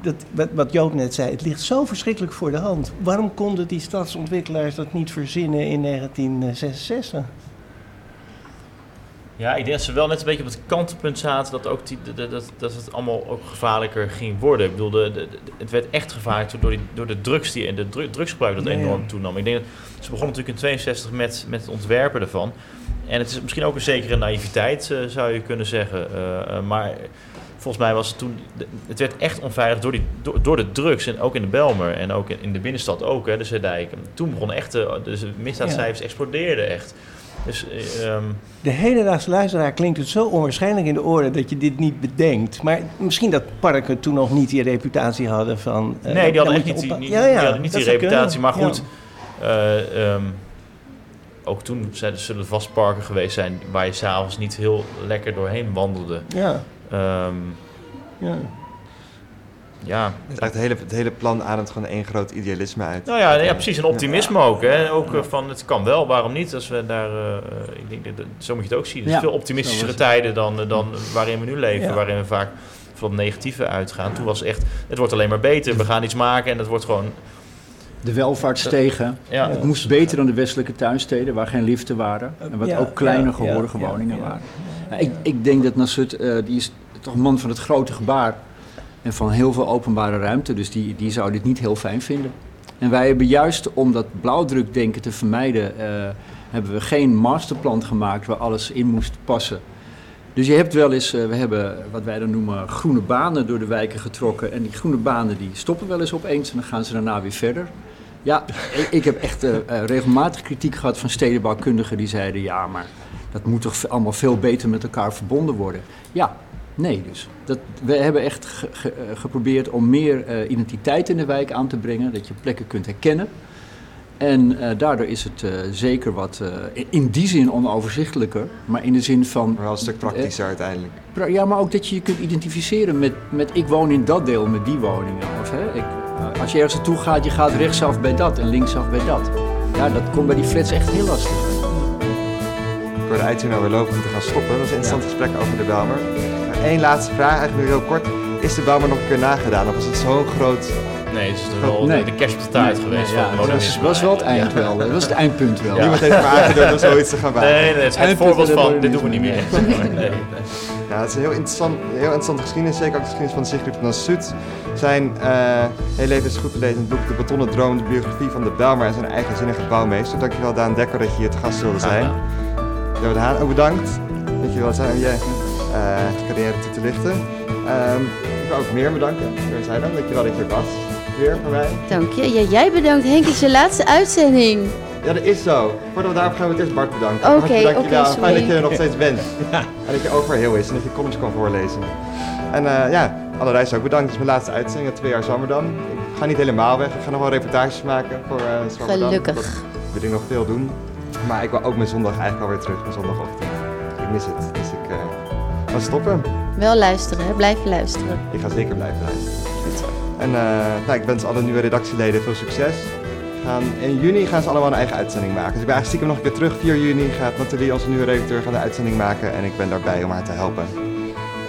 Speaker 1: Dat, wat, wat Joop net zei, het ligt zo verschrikkelijk voor de hand. Waarom konden die stadsontwikkelaars dat niet verzinnen in 1966?
Speaker 3: Ja, ik denk dat ze wel net een beetje op het kantelpunt zaten dat, ook die, dat, dat, dat het allemaal ook gevaarlijker ging worden. Ik bedoel, de, het werd echt gevaarlijk door, die, door de drugs die, en de dru- drugsgebruik dat
Speaker 1: ja.
Speaker 3: enorm toenam. Ik denk dat ze begonnen natuurlijk in 62 met, met het ontwerpen ervan. En het is misschien ook een zekere naïviteit, eh, zou je kunnen zeggen. Eh, maar volgens mij was het toen, het werd echt onveilig door, die, door, door de drugs. En ook in de Belmer en ook in, in de binnenstad ook, hè, de Zeedijk. En Toen begonnen echt, de, de misdaadcijfers explodeerden echt. Dus eh, ehm,
Speaker 1: De hedendaagse luisteraar klinkt het zo onwaarschijnlijk in de oren dat je dit niet bedenkt. Maar misschien dat parken toen nog niet die reputatie hadden van... eh,
Speaker 3: Nee, die hadden echt niet die,
Speaker 1: Ja, ja,
Speaker 3: die hadden niet die reputatie.
Speaker 1: kunnen.
Speaker 3: Maar goed, eh, ehm, ook toen zijn, zullen vast parken geweest zijn waar je s'avonds niet heel lekker doorheen wandelde.
Speaker 1: Ja,
Speaker 3: Ehm,
Speaker 1: ja.
Speaker 3: Ja,
Speaker 2: Het, het, hele, het hele plan ademt gewoon één groot idealisme uit.
Speaker 3: nou ja, ja, precies. Een optimisme ook. Hè? Ook eh, van het kan wel, waarom niet? Als we daar, eh, ik denk dat, zo moet je het ook zien. Het is veel optimistischere tijden dan, eh, dan waarin we nu leven.
Speaker 1: Ja.
Speaker 3: Waarin we vaak van het negatieve uitgaan. Toen was het echt, het wordt alleen maar beter. We gaan iets maken en het wordt gewoon...
Speaker 4: De welvaart stegen.
Speaker 3: Ja,
Speaker 4: Het moest beter dan de westelijke tuinsteden, waar geen liften waren. En wat
Speaker 1: Ja,
Speaker 4: ook kleine
Speaker 1: ja,
Speaker 4: gehorige
Speaker 1: ja, ja,
Speaker 4: woningen
Speaker 1: ja.
Speaker 4: waren. Nou, ik, ik denk dat Nasut, eh, die is toch een man van het grote gebaar. En van heel veel openbare ruimte. Dus die, die zou dit niet heel fijn vinden. En wij hebben juist om dat blauwdrukdenken te vermijden... eh, hebben we geen masterplan gemaakt waar alles in moest passen. Dus je hebt wel eens, eh, we hebben wat wij dan noemen groene banen door de wijken getrokken. En die groene banen die stoppen wel eens opeens en dan gaan ze daarna weer verder. Ja, ik, ik heb echt eh, regelmatig kritiek gehad van stedenbouwkundigen die zeiden... ja, maar dat moet toch allemaal veel beter met elkaar verbonden worden. Ja, nee dus. Dat, we hebben echt ge- ge- eh, geprobeerd om meer eh, identiteit in de wijk aan te brengen. Dat je plekken kunt herkennen. En eh, daardoor is het zeker wat, in- die zin onoverzichtelijker. Maar in de zin van...
Speaker 2: Maar wel een stuk praktischer uiteindelijk.
Speaker 4: Pra- Ja, maar ook dat je je kunt identificeren met, met ik woon in dat deel met die woningen. Of, hè, ik, als je ergens naartoe gaat, je gaat rechtsaf bij dat en linksaf bij dat. Ja, dat komt bij die flats echt heel lastig.
Speaker 2: Ik hoorde Eitje nou weer lopen om te gaan stoppen. Dat was een interessant gesprek over de Belmer. Eén laatste vraag, eigenlijk heel kort. Is de Belmer nog een keer nagedaan? Of was het zo'n groot...
Speaker 3: Nee, het is toch wel
Speaker 4: Nee.
Speaker 3: de, kerst op de taart
Speaker 4: Nee,
Speaker 3: geweest.
Speaker 4: nee, ja, dat was, wel het eind wel. Dat was het eindpunt wel.
Speaker 2: Niemand heeft me aangedurfd om zoiets te gaan bouwen.
Speaker 3: Nee, nee, het is het voorbeeld
Speaker 4: van
Speaker 3: dit doen we niet meer. [laughs]
Speaker 2: Ja, het is een heel, interessant, heel interessante geschiedenis. Zeker ook de geschiedenis van Sigrid van Sut. Zijn eh heel leven is goed te lezen in het boek De Betonnen Droom, de biografie van de Belmer en zijn eigenzinnige bouwmeester. Dankjewel Daan Dekker dat je hier te gast wilde zijn. Jo de Haan ook bedankt. Dat je wel zijn carrière toe te lichten. Ehm, ik wil ook meer bedanken. Weer zijn dan. Dankjewel dat je er was. Weer voor mij.
Speaker 5: Dank je. Ja, jij bedankt Henk, het is je laatste uitzending.
Speaker 2: Ja, dat is zo. Voordat we daarop gaan, we het eerst Bart bedanken.
Speaker 5: Oké,
Speaker 2: Hartelijk
Speaker 5: oké,
Speaker 2: dankjewel. Fijn dat je er nog steeds bent. [laughs] En dat je over heel is en dat je columns kan voorlezen. En eh, ja, alle reis ook bedankt. Het is mijn laatste uitzending, het twee jaar Zwammerdam. Ik ga niet helemaal weg. Ik ga nog wel reportages maken voor eh Zwammerdam.
Speaker 5: Gelukkig.
Speaker 2: Wil ik nog veel doen. Maar ik wil ook mijn zondag eigenlijk alweer terug, mijn zondagochtend. Ik mis het. Dus ik eh, ga stoppen.
Speaker 5: Wel luisteren, hè? blijven luisteren.
Speaker 2: Ik ga zeker blijven luisteren. En eh, nou, ik wens alle nieuwe redactieleden veel succes. Gaan, in juni gaan ze allemaal een eigen uitzending maken. Dus ik ben eigenlijk stiekem nog een keer terug. 4 juni gaat Nathalie, onze nieuwe redacteur, gaan de uitzending maken. En ik ben daarbij om haar te helpen.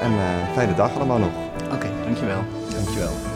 Speaker 2: En eh, fijne dag allemaal nog.
Speaker 4: Oké, dankjewel.
Speaker 1: Dankjewel.